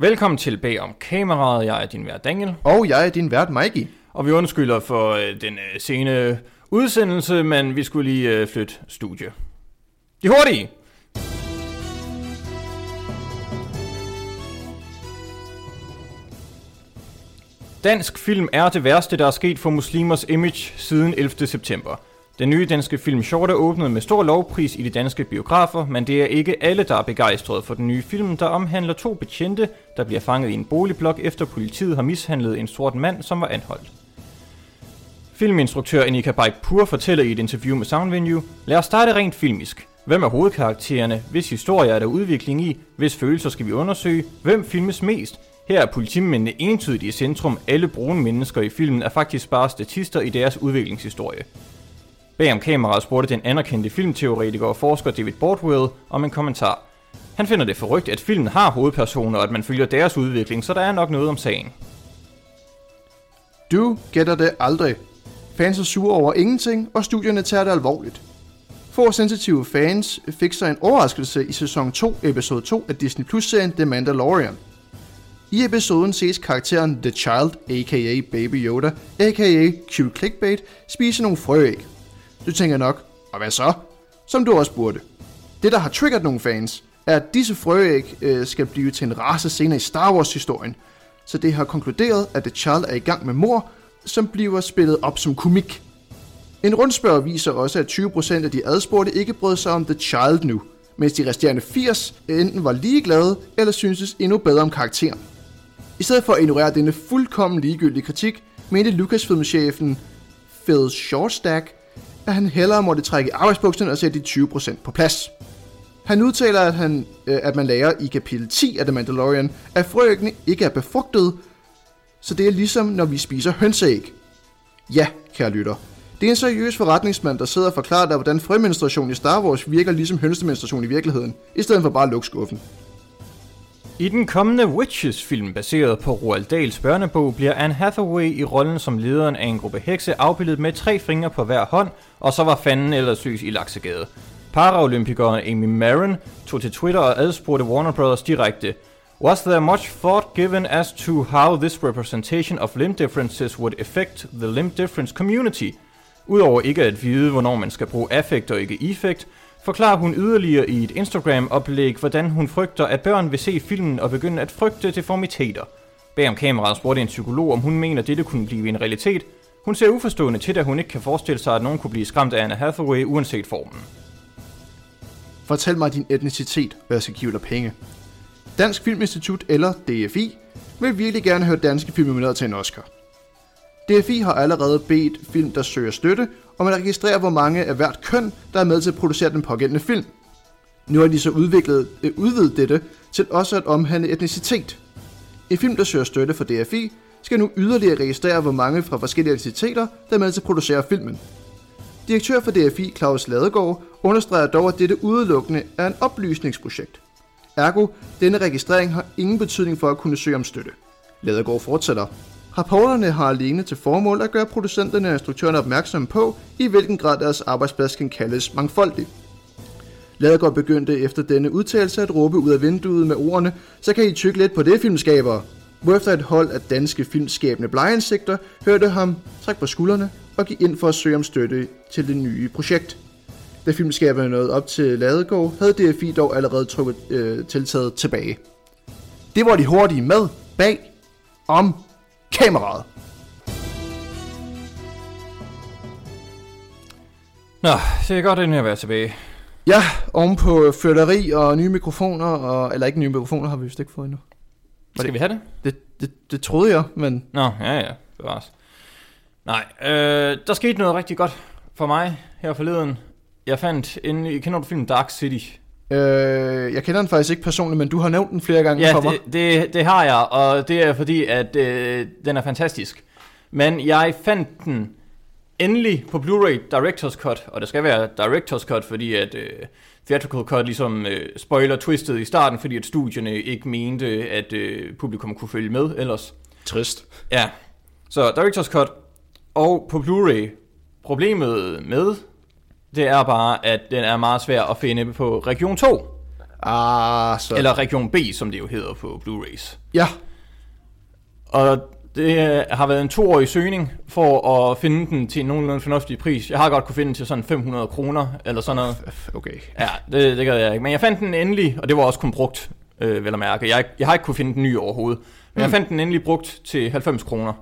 Velkommen til Bag om kameraet. Jeg er din vært Daniel. Og jeg er din vært Mikey. Og vi undskylder for øh, den øh, sene udsendelse, men vi skulle lige øh, flytte studie. De hurtige! Dansk film er det værste, der er sket for muslimers image siden 11. september. Den nye danske film Short er åbnet med stor lovpris i de danske biografer, men det er ikke alle, der er begejstrede for den nye film, der omhandler to betjente, der bliver fanget i en boligblok efter politiet har mishandlet en sort mand, som var anholdt. Filminstruktør Enika Pur fortæller i et interview med Soundvenue, lad os starte rent filmisk. Hvem er hovedkaraktererne? Hvis historie er der udvikling i? Hvis følelser skal vi undersøge? Hvem filmes mest? Her er politimændene entydigt i centrum. Alle brune mennesker i filmen er faktisk bare statister i deres udviklingshistorie. Bag om kameraet spurgte den anerkendte filmteoretiker og forsker David Bordwell om en kommentar. Han finder det forrygt, at filmen har hovedpersoner, og at man følger deres udvikling, så der er nok noget om sagen. Du gætter det aldrig. Fans er sure over ingenting, og studierne tager det alvorligt. Få sensitive fans fik sig en overraskelse i sæson 2, episode 2 af Disney Plus-serien The Mandalorian. I episoden ses karakteren The Child, aka Baby Yoda, aka Q Clickbait, spise nogle frøæg. Du tænker nok, og hvad så? Som du også burde. Det, der har triggeret nogle fans, er, at disse frøæg øh, skal blive til en race senere i Star Wars-historien. Så det har konkluderet, at The Child er i gang med mor, som bliver spillet op som komik. En rundspørg viser også, at 20% af de adspurgte ikke brød sig om The Child nu, mens de resterende 80 enten var ligeglade eller syntes endnu bedre om karakteren. I stedet for at ignorere denne fuldkommen ligegyldige kritik, mente Lucasfilm-chefen Phil Shortstack, at han hellere måtte trække arbejdsbukserne og sætte de 20% på plads. Han udtaler, at, han, øh, at man lærer i kapitel 10 af The Mandalorian, at frøæggene ikke er befrugtet, så det er ligesom når vi spiser hønseæg. Ja, kære lytter. Det er en seriøs forretningsmand, der sidder og forklarer dig, hvordan frømenstruation i Star Wars virker ligesom hønsemenstruation i virkeligheden, i stedet for bare at lukke skuffen. I den kommende Witches-film, baseret på Roald Dahls børnebog, bliver Anne Hathaway i rollen som lederen af en gruppe hekse afbildet med tre fingre på hver hånd, og så var fanden ellers lys i Laksegade. Paraolympikeren Amy Marin tog til Twitter og adspurgte Warner Brothers direkte, Was there much thought given as to how this representation of limb differences would affect the limb difference community? Udover ikke at vide, hvornår man skal bruge affekt og ikke effekt, forklarer hun yderligere i et Instagram-oplæg, hvordan hun frygter, at børn vil se filmen og begynde at frygte deformiteter. Bag om kameraet spurgte en psykolog, om hun mener, at dette kunne blive en realitet. Hun ser uforstående til, at hun ikke kan forestille sig, at nogen kunne blive skræmt af Anna Hathaway, uanset formen. Fortæl mig din etnicitet, og jeg skal give dig penge. Dansk Filminstitut eller DFI vil virkelig gerne høre danske film nomineret til en Oscar. DFI har allerede bedt film, der søger støtte, hvor at registrere, hvor mange af hvert køn, der er med til at producere den pågældende film. Nu har de så udviklet, øh, udvidet dette til også at omhandle etnicitet. En film, der søger støtte for DFI, skal nu yderligere registrere, hvor mange fra forskellige etniciteter, der er med til at producere filmen. Direktør for DFI, Claus Ladegaard, understreger dog, at dette udelukkende er en oplysningsprojekt. Ergo, denne registrering har ingen betydning for at kunne søge om støtte. Ladegaard fortsætter. Rapporterne har alene til formål at gøre producenterne og instruktørerne opmærksomme på, i hvilken grad deres arbejdsplads kan kaldes mangfoldig. Ladegaard begyndte efter denne udtalelse at råbe ud af vinduet med ordene, så kan I tykke lidt på det, filmskabere. Hvorefter et hold af danske filmskabende blegeansigter hørte ham trække på skuldrene og give ind for at søge om støtte til det nye projekt. Da filmskaberne nåede op til Ladegaard, havde DFI dog allerede trukket øh, tiltaget tilbage. Det var de hurtige med bag om kameraet. Nå, det er godt, at jeg være tilbage. Ja, oven på føleri og nye mikrofoner, og, eller ikke nye mikrofoner har vi vist ikke fået endnu. Skal det? vi have det? Det, det? det troede jeg, men... Nå, ja ja, bevares. Nej, øh, der skete noget rigtig godt for mig her forleden. Jeg fandt en, kender du filmen Dark City? Øh, jeg kender den faktisk ikke personligt, men du har nævnt den flere gange ja, for mig. Det, det, det har jeg, og det er fordi, at øh, den er fantastisk. Men jeg fandt den endelig på Blu-ray Director's Cut, og det skal være Director's Cut, fordi at øh, Theatrical Cut ligesom øh, spoiler twistet i starten, fordi at studierne ikke mente, at øh, publikum kunne følge med ellers. Trist. Ja, så Director's Cut og på Blu-ray. Problemet med det er bare, at den er meget svær at finde på Region 2. Ah, så... Eller Region B, som det jo hedder på Blu-rays. Ja, Og det øh, har været en toårig søgning for at finde den til en nogenlunde fornuftig pris. Jeg har godt kunne finde den til sådan 500 kroner, eller sådan noget. okay. Ja, det, det gør jeg ikke. Men jeg fandt den endelig, og det var også kun brugt, øh, vel at mærke. Jeg, jeg har ikke kunne finde den ny overhovedet. Men mm. jeg fandt den endelig brugt til 90 kroner.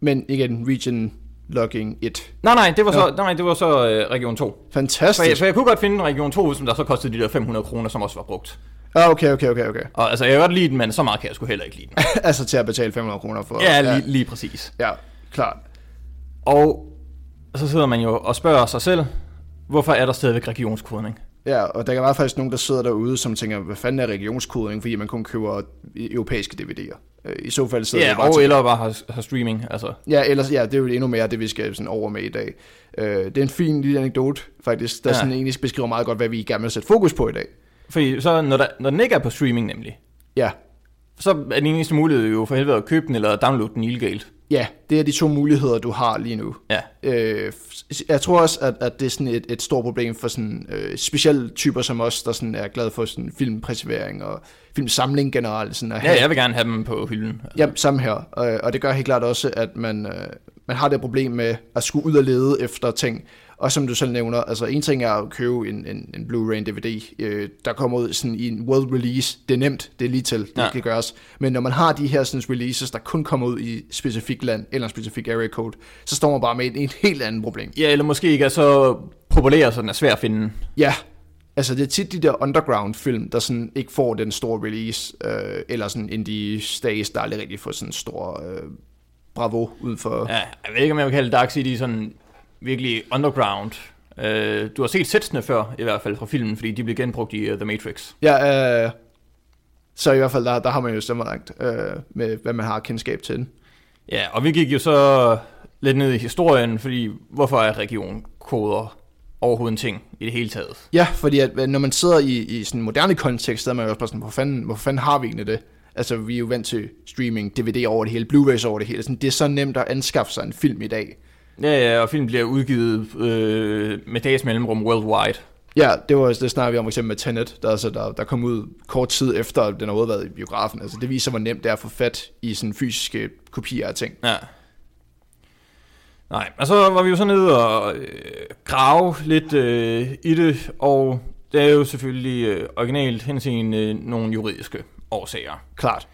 Men igen, region logging 1. Nej, nej, det var så, nej, det var så øh, Region 2. For jeg, Fantastisk. for jeg kunne godt finde en Region 2, som der så kostede de der 500 kroner, som også var brugt. Ja, okay, okay, okay, okay. Og altså, jeg kan godt lide den, men så meget kan jeg sgu heller ikke lide den. altså til at betale 500 kroner for... Ja, lige, lige præcis. Ja, klart. Og så sidder man jo og spørger sig selv, hvorfor er der stadigvæk regionskodning? Ja, og der kan være faktisk nogen, der sidder derude, som tænker, hvad fanden er regionskodning, fordi man kun køber europæiske DVD'er. Øh, I så fald sidder Ja, bare og til- eller bare har, har streaming, altså. Ja, ellers, ja, det er jo endnu mere det, vi skal sådan over med i dag. Øh, det er en fin lille anekdote, faktisk, der Ja. sådan egentlig beskriver meget godt, hvad vi gerne vil sætte fokus på i dag. Fordi så, når, der, når den ikke er på streaming nemlig, Ja, så er den eneste mulighed jo for helvede at købe den eller downloade den illegalt. ja det er de to muligheder, du har lige nu. Ja. Øh, jeg tror også, at, at det er sådan et, et stort problem for sådan øh, specielle typer som os, der sådan er glade for sådan filmpreservering og filmsamling generelt. Sådan at Ja, jeg vil gerne have dem på hylden. Ja, samme her. Øh, Og det gør helt klart også, at man, øh, man har det problem med at skulle ud og lede efter ting. Og som du selv nævner, altså en ting er at købe en, en, en Blu-ray, en DVD, øh, der kommer ud sådan i en world release. Det er nemt, det er lige til, det Ja. kan gøres. Men når man har de her sådan, releases, der kun kommer ud i et specifikt land, eller en specifik area code, så står man bare med et, et helt andet problem. Ja, eller måske ikke er så populær, så den er svær at finde. Ja, altså det er tit de der underground film, der sådan ikke får den store release, øh, eller sådan indie stages, der aldrig rigtig får sådan en stor øh, bravo ud for... Ja, jeg ved ikke, om jeg vil kalde Dark City sådan virkelig underground. Uh, du har set sætsene før, i hvert fald fra filmen, fordi de blev genbrugt i uh, The Matrix. Ja, øh, så i hvert fald, der, der har man jo stemmer langt øh, med, hvad man har kendskab til. Ja, og vi gik jo så lidt ned i historien, fordi hvorfor er regionkoder overhovedet en ting i det hele taget? Ja, fordi at, øh, når man sidder i, i sådan en moderne kontekst, så er man jo også bare sådan, hvor fanden, hvor fanden har vi egentlig det? Altså, vi er jo vant til streaming, DVD over det hele, Blu-rays over det hele. Sådan, det er så nemt at anskaffe sig en film i dag. Ja, ja, og filmen bliver udgivet øh, med dags mellemrum worldwide. Ja, det var det snakker vi om for eksempel med Tenet, der, altså, der, der kom ud kort tid efter, den har været i biografen. Altså, det viser, hvor nemt det er at få fat i sådan fysiske kopier af ting. Ja. Nej, og så var vi jo så nede og øh, grave lidt øh, i det, og det er jo selvfølgelig øh, originalt henseende øh, nogle juridiske årsager. Klart.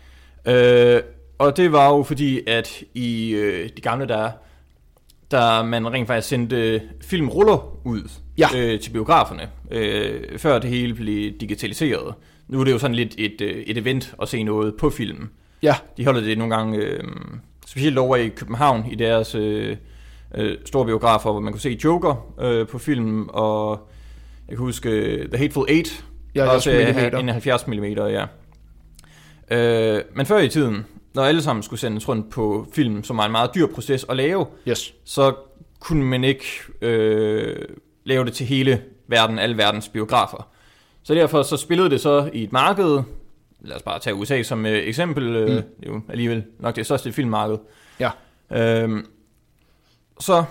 Øh, og det var jo fordi, at i øh, de gamle dage, der man rent faktisk sendte filmruller ud Ja. øh, til biograferne, øh, før det hele blev digitaliseret. Nu er det jo sådan lidt et, øh, et event at se noget på film. Ja, De holder det nogle gange, øh, specielt over i København, i deres øh, øh, store biografer, hvor man kunne se Joker øh, på film, og jeg kan huske øh, The Hateful Eight, Ja, også 70 millimeter. en 70 mm, ja. Øh, men før i tiden, når alle sammen skulle sendes rundt på film, som var en meget dyr proces at lave, yes. så kunne man ikke øh, lave det til hele verden, alle verdens biografer. Så derfor så spillede det så i et marked, lad os bare tage USA som øh, eksempel, øh, Mm. det er jo alligevel nok det største filmmarked. Ja. Øhm, så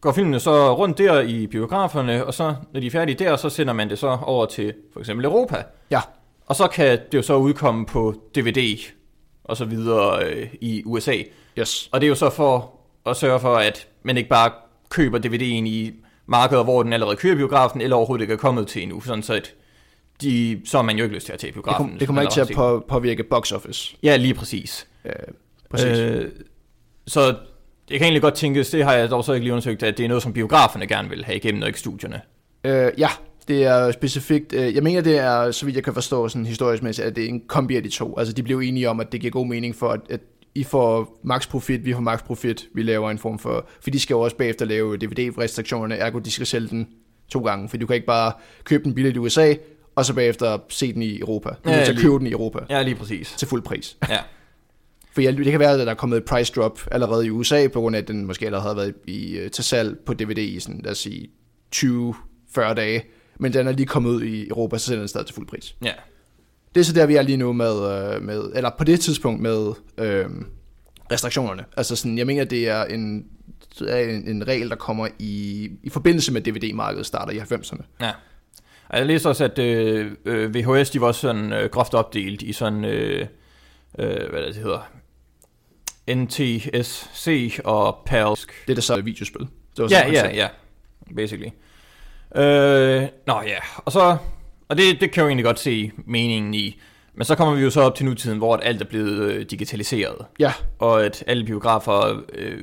går filmene så rundt der i biograferne, og så når de er færdige der, så sender man det så over til for eksempel Europa. Ja. Og så kan det jo så udkomme på DVD og så videre øh, i USA. Yes. Og det er jo så for at sørge for, at man ikke bare køber DVD'en i markeder, hvor den allerede kører biografen, eller overhovedet ikke er kommet til endnu, sådan så at de, så har man jo ikke lyst til at tage i Det, biografen. kom, det kommer ikke til at på, påvirke box office. Ja, lige præcis. Øh, præcis. Øh, så jeg kan egentlig godt tænke, det har jeg dog så ikke lige undersøgt, at det er noget, som biograferne gerne vil have igennem, og ikke studierne. øh, ja, det er specifikt. Øh, jeg mener, det er, så vidt jeg kan forstå sådan historisk mæssigt, at det er en kombi af de to. Altså, de blev enige om, at det giver god mening for, at, at I får max profit, vi får max profit, vi laver en form for... For de skal jo også bagefter lave DVD-restriktionerne, ergo de skal sælge den to gange, for du kan ikke bare købe den billigt i USA, og så bagefter se den i Europa. Du Ja, ja, lige- købe den i Europa Ja, lige præcis. til fuld pris. Ja. For jeg, det kan være, at der er kommet et price drop allerede i USA, på grund af, at den måske allerede har været i, øh, til salg på DVD i sådan, lad os sige, 20-40 dage. Men den er lige kommet ud i Europa, så sælger den stadig til fuld pris. ja. Det er så der, vi er lige nu med, øh, med eller på det tidspunkt med øh, restriktionerne. Altså sådan, jeg mener, det er en, er en, en regel, der kommer i, i forbindelse med DVD-markedet starter i 90'erne. Ja. Og jeg læste også, at øh, øh, VHS, de var sådan øh, groft opdelt i sådan, øh, øh, hvad det hedder, NTSC og PALSK. Det er det så videospil. Det var Ja, sådan, ja, sagde. ja, basically. Øh, nå ja, og så, og det, det kan jeg jo egentlig godt se meningen i, men så kommer vi jo så op til nutiden, hvor alt er blevet øh, digitaliseret, Ja, og at alle biografer øh,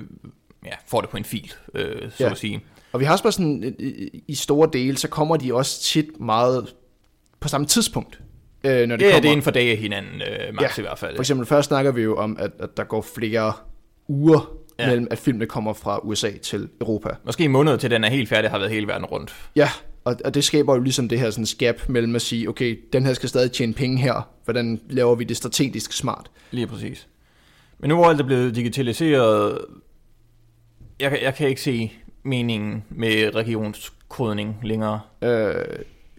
ja, får det på en fil, øh, så Ja. at sige. og vi har også bare sådan, øh, øh, i store dele, så kommer de også tit meget på samme tidspunkt. Øh, når det Ja, kommer. det er inden for dage af hinanden, øh, max Ja, i hvert fald. For eksempel først snakker vi jo om, at, at der går flere uger Ja. mellem, at filmene kommer fra USA til Europa. Måske en måned til den er helt færdig, har været hele verden rundt. Ja, og, og det skaber jo ligesom det her sådan gap mellem at sige, okay, den her skal stadig tjene penge her, hvordan laver vi det strategisk smart? Lige præcis. Men nu hvor alt er blevet digitaliseret, jeg, kan- jeg kan ikke se meningen med regionskodning længere. Øh,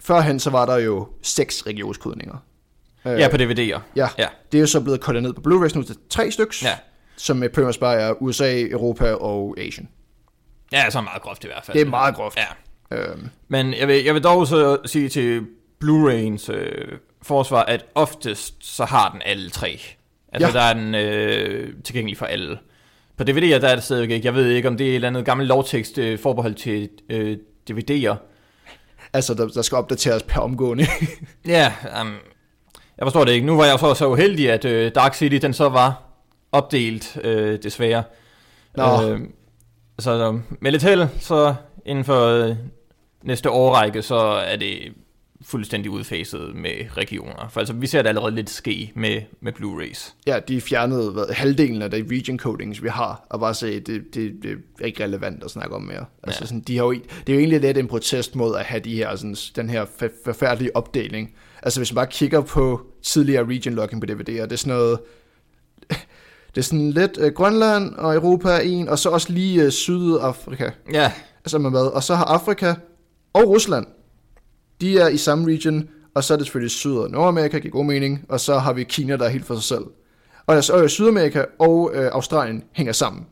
førhen så var der jo seks regionskodninger. Øh, Ja, på DVD'er. ja, Ja. det er jo så blevet kortet ned på Blu-rays nu til tre styks, Ja. Som much bare er USA, Europa og Asien. Ja, så meget groft i hvert fald. Det er meget groft. Ja. Øh, Men jeg vil, jeg vil dog så sige til Blu-rayens øh, forsvar, at oftest så har den alle tre. Altså Ja. der er den øh, tilgængelig for alle. På DVD'er der er det stadigvæk ikke. Jeg ved ikke, om det er et eller andet gammel lovtekst øh, forbeholdt til øh, DVD'er. altså, der, der skal opdateres per omgående. Ja, um, jeg forstår det ikke. Nu var jeg så så uheldig, at øh, Dark City den så var opdelt, øh, desværre. Nå. Øh, så med lidt held, så inden for øh, næste årrække, så er det fuldstændig udfaset med regioner. For altså, vi ser det allerede lidt ske med, med Blu-rays. ja, de fjernede hvad, halvdelen af de region codings, vi har, og bare sagde, det, det, det er ikke relevant at snakke om mere. Altså, Ja. sådan, de har jo, det er jo egentlig lidt en protest mod at have de her, sådan, den her for- forfærdelige opdeling. Altså, hvis man bare kigger på tidligere region logging på DVD'er, det er sådan noget... Det er sådan lidt øh, Grønland og Europa er en, og så også lige øh, Sydafrika. Ja, Altså med hvad? Og så har Afrika og Rusland, de er i samme region, og så er det selvfølgelig Syd- og Nordamerika, giver god mening, og så har vi Kina, der er helt for sig selv. Og altså, øh, Sydamerika og øh, Australien hænger sammen.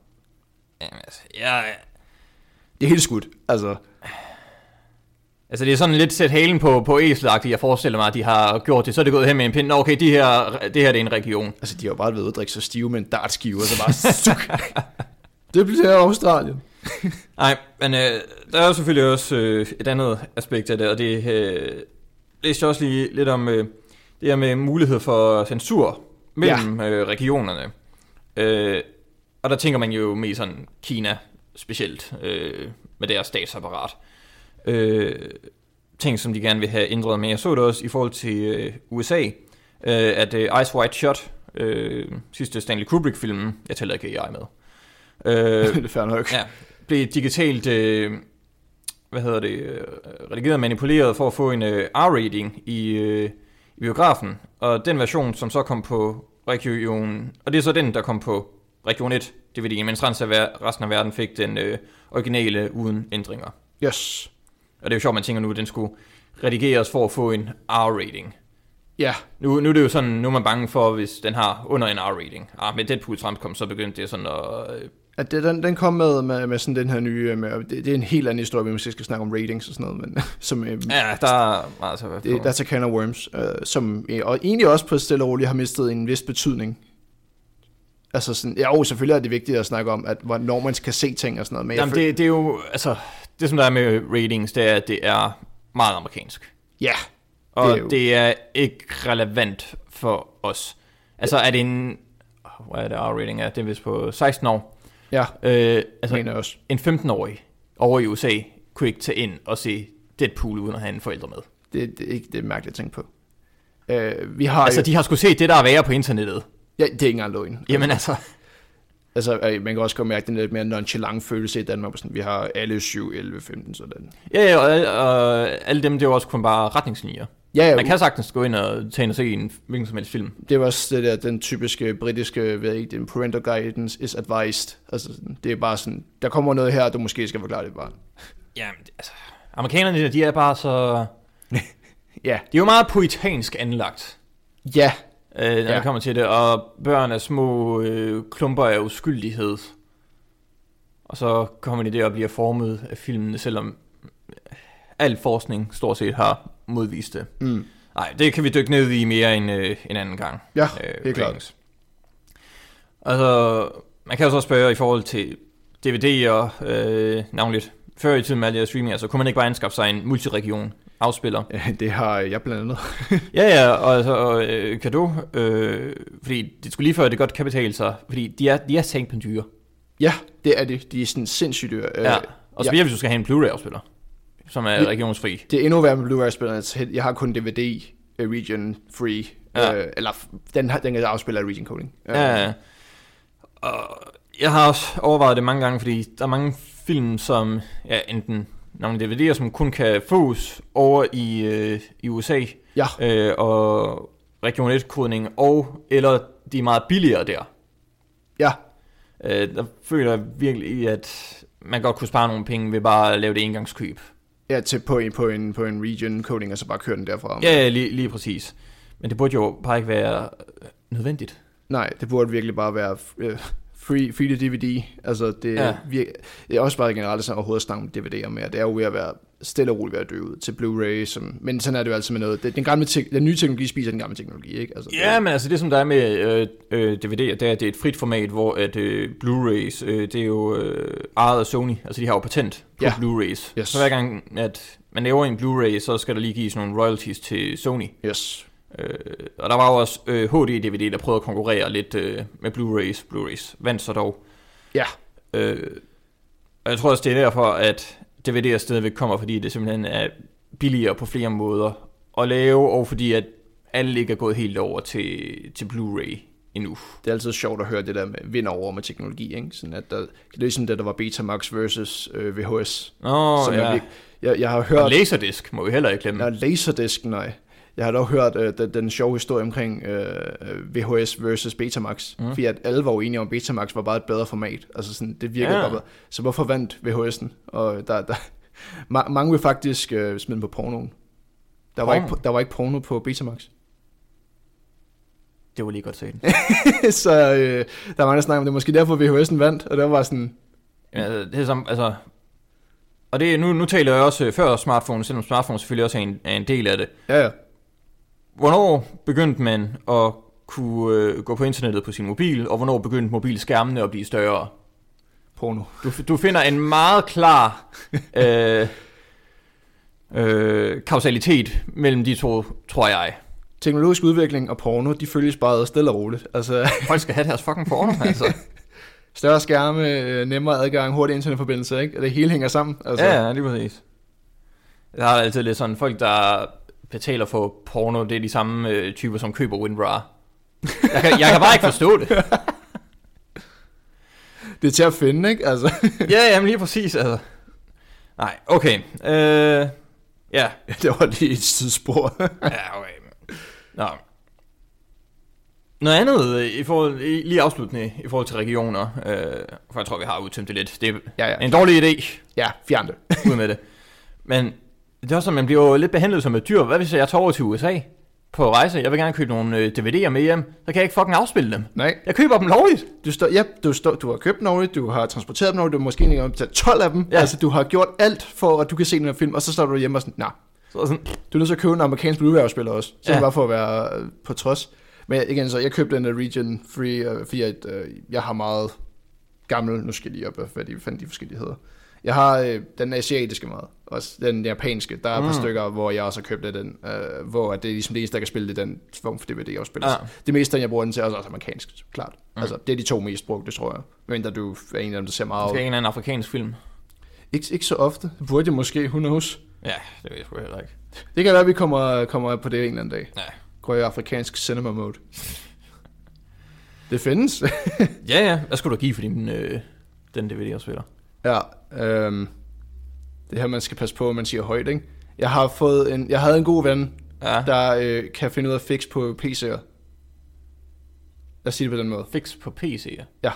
Jamen, altså, ja, Det er helt skudt, altså. Altså det er sådan lidt sæt halen på, på æselagtigt, jeg forestiller mig, at de har gjort det. Så er det gået hen med en pind. Nå, okay, de her, det her det er en region. Altså, de har jo bare ved at drikke sig stive med en dartskive, og så bare stuk. det bliver Australien. Nej, men øh, der er jo selvfølgelig også øh, et andet aspekt af det, og det øh, læste jeg også lige lidt om øh, det her med mulighed for censur mellem ja. øh, regionerne. Øh, og der tænker man jo mest sådan Kina specielt øh, med deres statsapparat. Øh, ting, som de gerne vil have ændret, men jeg så det også i forhold til øh, USA, øh, at øh, Ice White Shot, øh, sidste Stanley Kubrick-filmen, jeg tæller ikke AI med, øh, det er fair nok. Ja, blev digitalt, øh, hvad hedder det, øh, redigeret og manipuleret for at få en øh, R-rating i, øh, i biografen. Og den version, som så kom på region, og det er så den, der kom på region 1 DVD, mens resten af resten af verden fik den øh, originale uden ændringer. Yes. Og det er jo sjovt, man tænker nu, at den skulle redigeres for at få en R-rating. Ja, Nu, nu er det jo sådan, nu er man bange for, hvis den har under en R-rating. Ah, med Deadpool fremkom, så begyndte det sådan at øh, at det, den, den kom med, med, med sådan den her nye, med, det, det er en helt anden historie, vi måske skal snakke om ratings og sådan noget, men som, øh, Ja, der er være det, der er can of worms, øh, som øh, og egentlig også på stille og roligt har mistet en vis betydning. Altså sådan, ja, jo, selvfølgelig er det vigtigt at snakke om, at hvornår man skal se ting og sådan noget, men Jamen, føl- det, det er jo, altså, det som der er med ratings, det er, at det er meget amerikansk. ja, Og Det er jo- det er ikke relevant for os. Altså, er det en, hvad er det R-rating er? Det er vist på 16 år. ja, Øh, altså, mener også. en 15-årig over i USA kunne ikke tage ind og se Deadpool uden at have en forælder med. Det, det, er ikke, det er mærkeligt at tænke på. Øh, vi har Altså, jo, de har sgu set det, der er værre på internettet. ja, det er ikke engang løgn. Jamen altså, Altså, man kan også godt mærke den lidt mere nonchalant følelse i Danmark. Sådan, vi har alle 7, 11, 15, sådan. ja, ja, og, og alle dem, det er jo også kun bare retningslinjer. Ja, ja, Man kan sagtens gå ind og tage ind og se en hvilken som helst film. det var også det der, den typiske britiske, ved jeg ikke, den parental guidance is advised. Altså, det er bare sådan, der kommer noget her, du måske skal forklare det barn. Jamen, det- altså, amerikanerne, de er bare så... Ja, De er jo meget poetansk anlagt, ja, øh, når Ja. det kommer til det, og børn er små øh, klumper af uskyldighed. Og så kommer de der og bliver formet af filmene, selvom al forskning stort set har modvist det. Mm. Nej, det kan vi dykke ned i mere en, øh, en anden gang. Ja, øh, helt klart. Altså, man kan jo så spørge i forhold til DVD'er, øh, navnligt før i tiden med alle de streaming, altså kunne man ikke bare anskaffe sig en multiregion afspiller? Ja, det har jeg blandt andet. ja, ja, og altså, øh, kan du, øh, fordi det skulle lige før, det godt kan betale sig, fordi de er, de er tænkt på dyre. Ja, det er det. De er sådan sindssygt dyre. Øh, Ja, og så ja. hvis du skal have en Blu-ray-afspiller, som er regionsfri. Det er endnu værre med Blu-ray-spillerne. Jeg har kun DVD uh, region free. Ja. Øh, eller den, har- den kan afspille af region coding. Øh, Ja, ja. Og jeg har også overvejet det mange gange, fordi der er mange film, som ja, enten nogle DVD'er, som kun kan fås over i, øh, i USA, ja. øh, og Region 1-kodning, og eller de er meget billigere der. ja. Øh, der føler jeg virkelig, at man godt kunne spare nogle penge ved bare at lave det engangskøb. Ja, til på en, på en, på en region coding, og så bare køre den derfra. Ja, ja lige, lige præcis. Men det burde jo bare ikke være øh, nødvendigt. Nej, det burde virkelig bare være øh, free, free to DVD. Altså, det, Ja. vir- det er også bare generelt sådan overhovedet snakke om DVD'er mere. Det er jo ved at være stille og roligt ved at dø ud til Blu-ray. Som, men sådan er det jo altid med noget. Det, den, gamle te- den nye teknologi spiser den gamle teknologi, ikke? Altså, Ja, det, men altså det som der er med øh, øh, DVD'er, det er, det er et frit format, hvor at øh, Blu-rays, øh, det er jo øh, ejet af Sony, altså de har jo patent på Ja. Blu-rays. Yes. Så hver gang, at man laver en Blu-ray, så skal der lige gives nogle royalties til Sony. Yes. Øh, og der var jo også øh, HD-DVD, der prøvede at konkurrere lidt øh, med Blu-rays. Blu-rays vandt så dog. Ja. Øh, og jeg tror også, det er derfor, at DVD'er stadigvæk kommer, fordi det simpelthen er billigere på flere måder at lave, og fordi at alle ikke er gået helt over til, til Blu-ray endnu. Det er altid sjovt at høre det der med vind over med teknologi, ikke? Sådan at der, det er ligesom det, der var Betamax versus øh, VHS. Nå, som ja. jeg, jeg, jeg har Og hørt... Laserdisc må vi heller ikke glemme. Ja, Laserdisc, nej. Jeg har dog hørt øh, den, den sjove historie omkring øh, øh, VHS versus Betamax. Mm. Fordi at alle var jo enige om, at Betamax var bare et bedre format. Altså sådan, det virkede Ja. bare bedre. Så hvorfor vandt VHS'en? Og der, der, ma- mange vil faktisk øh, smide på pornoen. Der var, Porno? ikke, der var ikke porno på Betamax. Det var lige godt set. så øh, der er mange, der snakker om det. Måske derfor VHS'en vandt. Og det var sådan, ja, det er som, altså... Og det, nu, nu taler jeg også øh, før smartphone, selvom smartphone selvfølgelig også er en, er en del af det. ja ja. Hvornår begyndte man at kunne øh, gå på internettet på sin mobil, og hvornår begyndte mobilskærmene at blive større? Porno. Du, du finder en meget klar øh, øh, kausalitet mellem de to, tror jeg. Teknologisk udvikling og porno, de følges bare stille og roligt. Altså, Folk skal have deres fucking porno, altså. større skærme, øh, nemmere adgang, hurtig internetforbindelse, ikke? Det hele hænger sammen. Altså, Ja, ja, lige præcis. Jeg har altid lidt sådan, folk der betaler for porno, det er de samme øh, typer, som køber WinRAR. Jeg kan, jeg kan bare ikke forstå det. Det er til at finde, ikke? Altså, Ja, jamen lige præcis, altså. Nej, okay. Øh, ja, det var lige et tidsspor. ja, okay. Nå. Noget andet øh, i forhold, lige afsluttende i forhold til regioner, øh, for jeg tror, vi har udtømt det lidt. Det er ja, ja. en dårlig idé, Ja, fjern det. ud med det. Men det er også sådan, man bliver jo lidt behandlet som et dyr. Hvad hvis jeg tager over til USA på rejse? Jeg vil gerne købe nogle øh, DVD'er med hjem. Så kan jeg ikke fucking afspille dem. Nej. Jeg køber dem lovligt. Du, står, ja, du, står, du har købt dem lovligt, du har transporteret dem lovligt, du har måske ikke betalt 12 af dem. Ja. Altså, du har gjort alt for, at du kan se den her film, og så står du hjemme og sådan, nej, Så sådan, du er nødt til at købe en amerikansk Blu-ray-afspiller også. Så Ja. bare for at være øh, på trods. Men igen, så jeg købte den der Region Free, øh, fordi at, øh, jeg har meget gammel, nu skal jeg lige op, hvad de fandt de forskellige hedder. Jeg har øh, den asiatiske meget, også den japanske. Der er et par Mm. stykker, hvor jeg også har købt af den, øh, hvor det er ligesom det eneste, der kan spille det, den form for DVD-afspiller. Ja. Ja. Det meste, jeg bruger den til, er også amerikansk, klart. Mm. Mm. Altså, det er de to mest brugte, tror jeg. Men du er en af dem, der ser meget... skal en eller anden afrikansk film. Ikke, ikke så ofte. Det burde jeg måske, who knows. Ja, det ved jeg sgu heller ikke. Det kan være, at vi kommer, kommer på det en eller anden dag. Ja. Går i afrikansk cinema mode. Det findes. Ja, ja. Hvad skulle du give for din, øh, den DVD-afspiller? Ja, øhm, det her, man skal passe på, at man siger højt, ikke? Jeg har fået en, jeg havde en god ven, Ja. der øh, kan finde ud af at fix på PC'er. Lad os sige det på den måde. Fix på PC'er. Ja,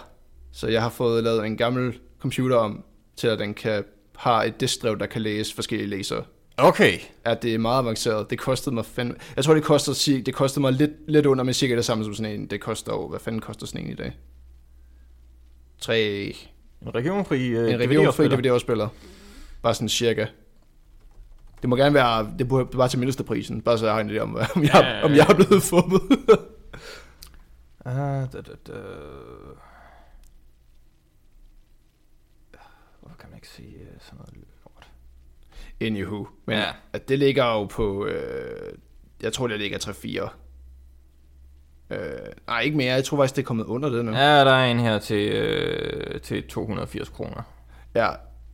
så jeg har fået lavet en gammel computer om, til at den kan har et diskdrev, der kan læse forskellige læsere. Okay. At det er meget avanceret. Det kostede mig fandme... Jeg tror, det kostede, sig- det kostede mig lidt, lidt under, men cirka det samme som sådan en. Det koster jo... Hvad fanden koster sådan en i dag? 3... En regionfri øh, En regionfri DVD-afspiller. DVD-afspiller. Bare sådan cirka. Det må gerne være, det burde bare til mindste prisen, bare så jeg har en idé om, om, jeg, Ja, ja, ja. om jeg er blevet fummet. Uh, da, da, da. Hvorfor kan man ikke sige uh, sådan noget lort? Anywho. Men ja. at det ligger jo på, øh, jeg tror det ligger 3-4. Øh, nej, ikke mere. Jeg tror faktisk, det er kommet under det nu. Ja, der er en her til, øh, til 280 kroner. ja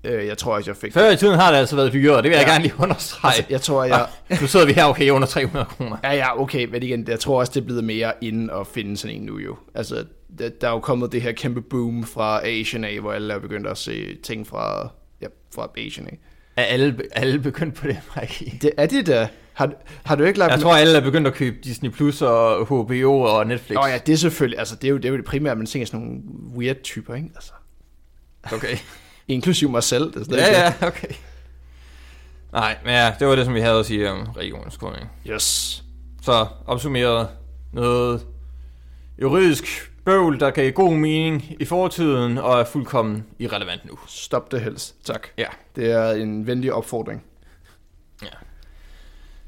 øh, jeg tror også, jeg fik Før i tiden har det altså været dyrere, det vil jeg Ja. gerne lige understrege. Altså, jeg tror, jeg... Nu sidder vi her okay under 300 kroner. Ja, ja, okay, men igen, jeg tror også, det er blevet mere inden at finde sådan en nu jo. Altså, der, der er jo kommet det her kæmpe boom fra Asian af, hvor alle er begyndt at se ting fra, ja, fra Asian af. Er alle, alle begyndt på det, Mikey? Det er det da. Har, har du ikke lagt... Jeg tror, alle er begyndt at købe Disney Plus og HBO og Netflix. Nå ja, det er selvfølgelig, altså det er jo det, er jo det primære, man tænker sådan nogle weird typer, ikke? Altså, Okay. inklusiv mig selv. Det er Ja, ja, okay. Nej, men ja, det var det, som vi havde at sige om regionens kodning. det. Yes. Så opsummeret noget juridisk bøvl, der kan give god mening i fortiden og er fuldkommen irrelevant nu. Stop det helst. Tak. Ja. Det er en venlig opfordring.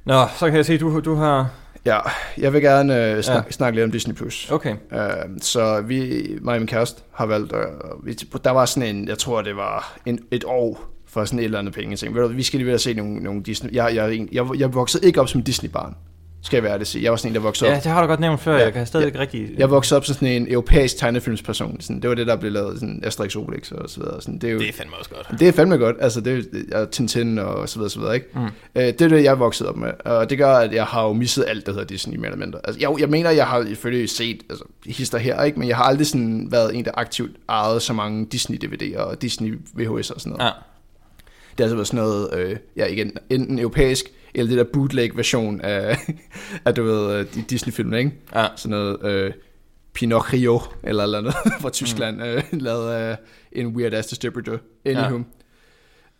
Nå, så kan jeg se, du, du har... Ja, jeg vil gerne øh, snak, Ja. snakke lidt om Disney+. Plus. Okay. Uh, så vi, mig og min kæreste, har valgt, uh, vi, der var sådan en, jeg tror det var en, et år for sådan et eller andet penge. Jeg tænkte, ved du, vi skal lige ved at se nogle, nogle Disney. Jeg, jeg, jeg, jeg voksede ikke op som Disney-barn, skal jeg være det sige. Jeg var sådan en, der voksede Ja, op. det har du godt nævnt før. Ja. Jeg kan stadig ikke rigtig... Jeg voksede op som sådan en europæisk tegnefilmsperson. Sådan, det var det, der blev lavet, sådan Asterix Obelix og så videre. Sådan, det er jo, Det er fandme også godt. det er fandme godt. Altså, det er Tintin og så videre, så videre, ikke? Mm. Øh, det er det, jeg vokset op med. Og det gør, at jeg har jo misset alt, der hedder Disney, mere eller mindre. Altså, jeg, jeg mener, jeg har selvfølgelig set altså, hister her, ikke? Men jeg har aldrig sådan været en, der aktivt ejede så mange Disney-DVD'er og Disney VHS og sådan noget. Ja. Det har altså været sådan noget, øh, ja igen, enten europæisk, eller det der bootleg-version af, af du ved, øh, de Disney-filmene, ikke? Ja. Sådan noget øh, Pinocchio, eller eller andet fra Tyskland, mm. øh, lavet af en weird-ass distributor. Anywho.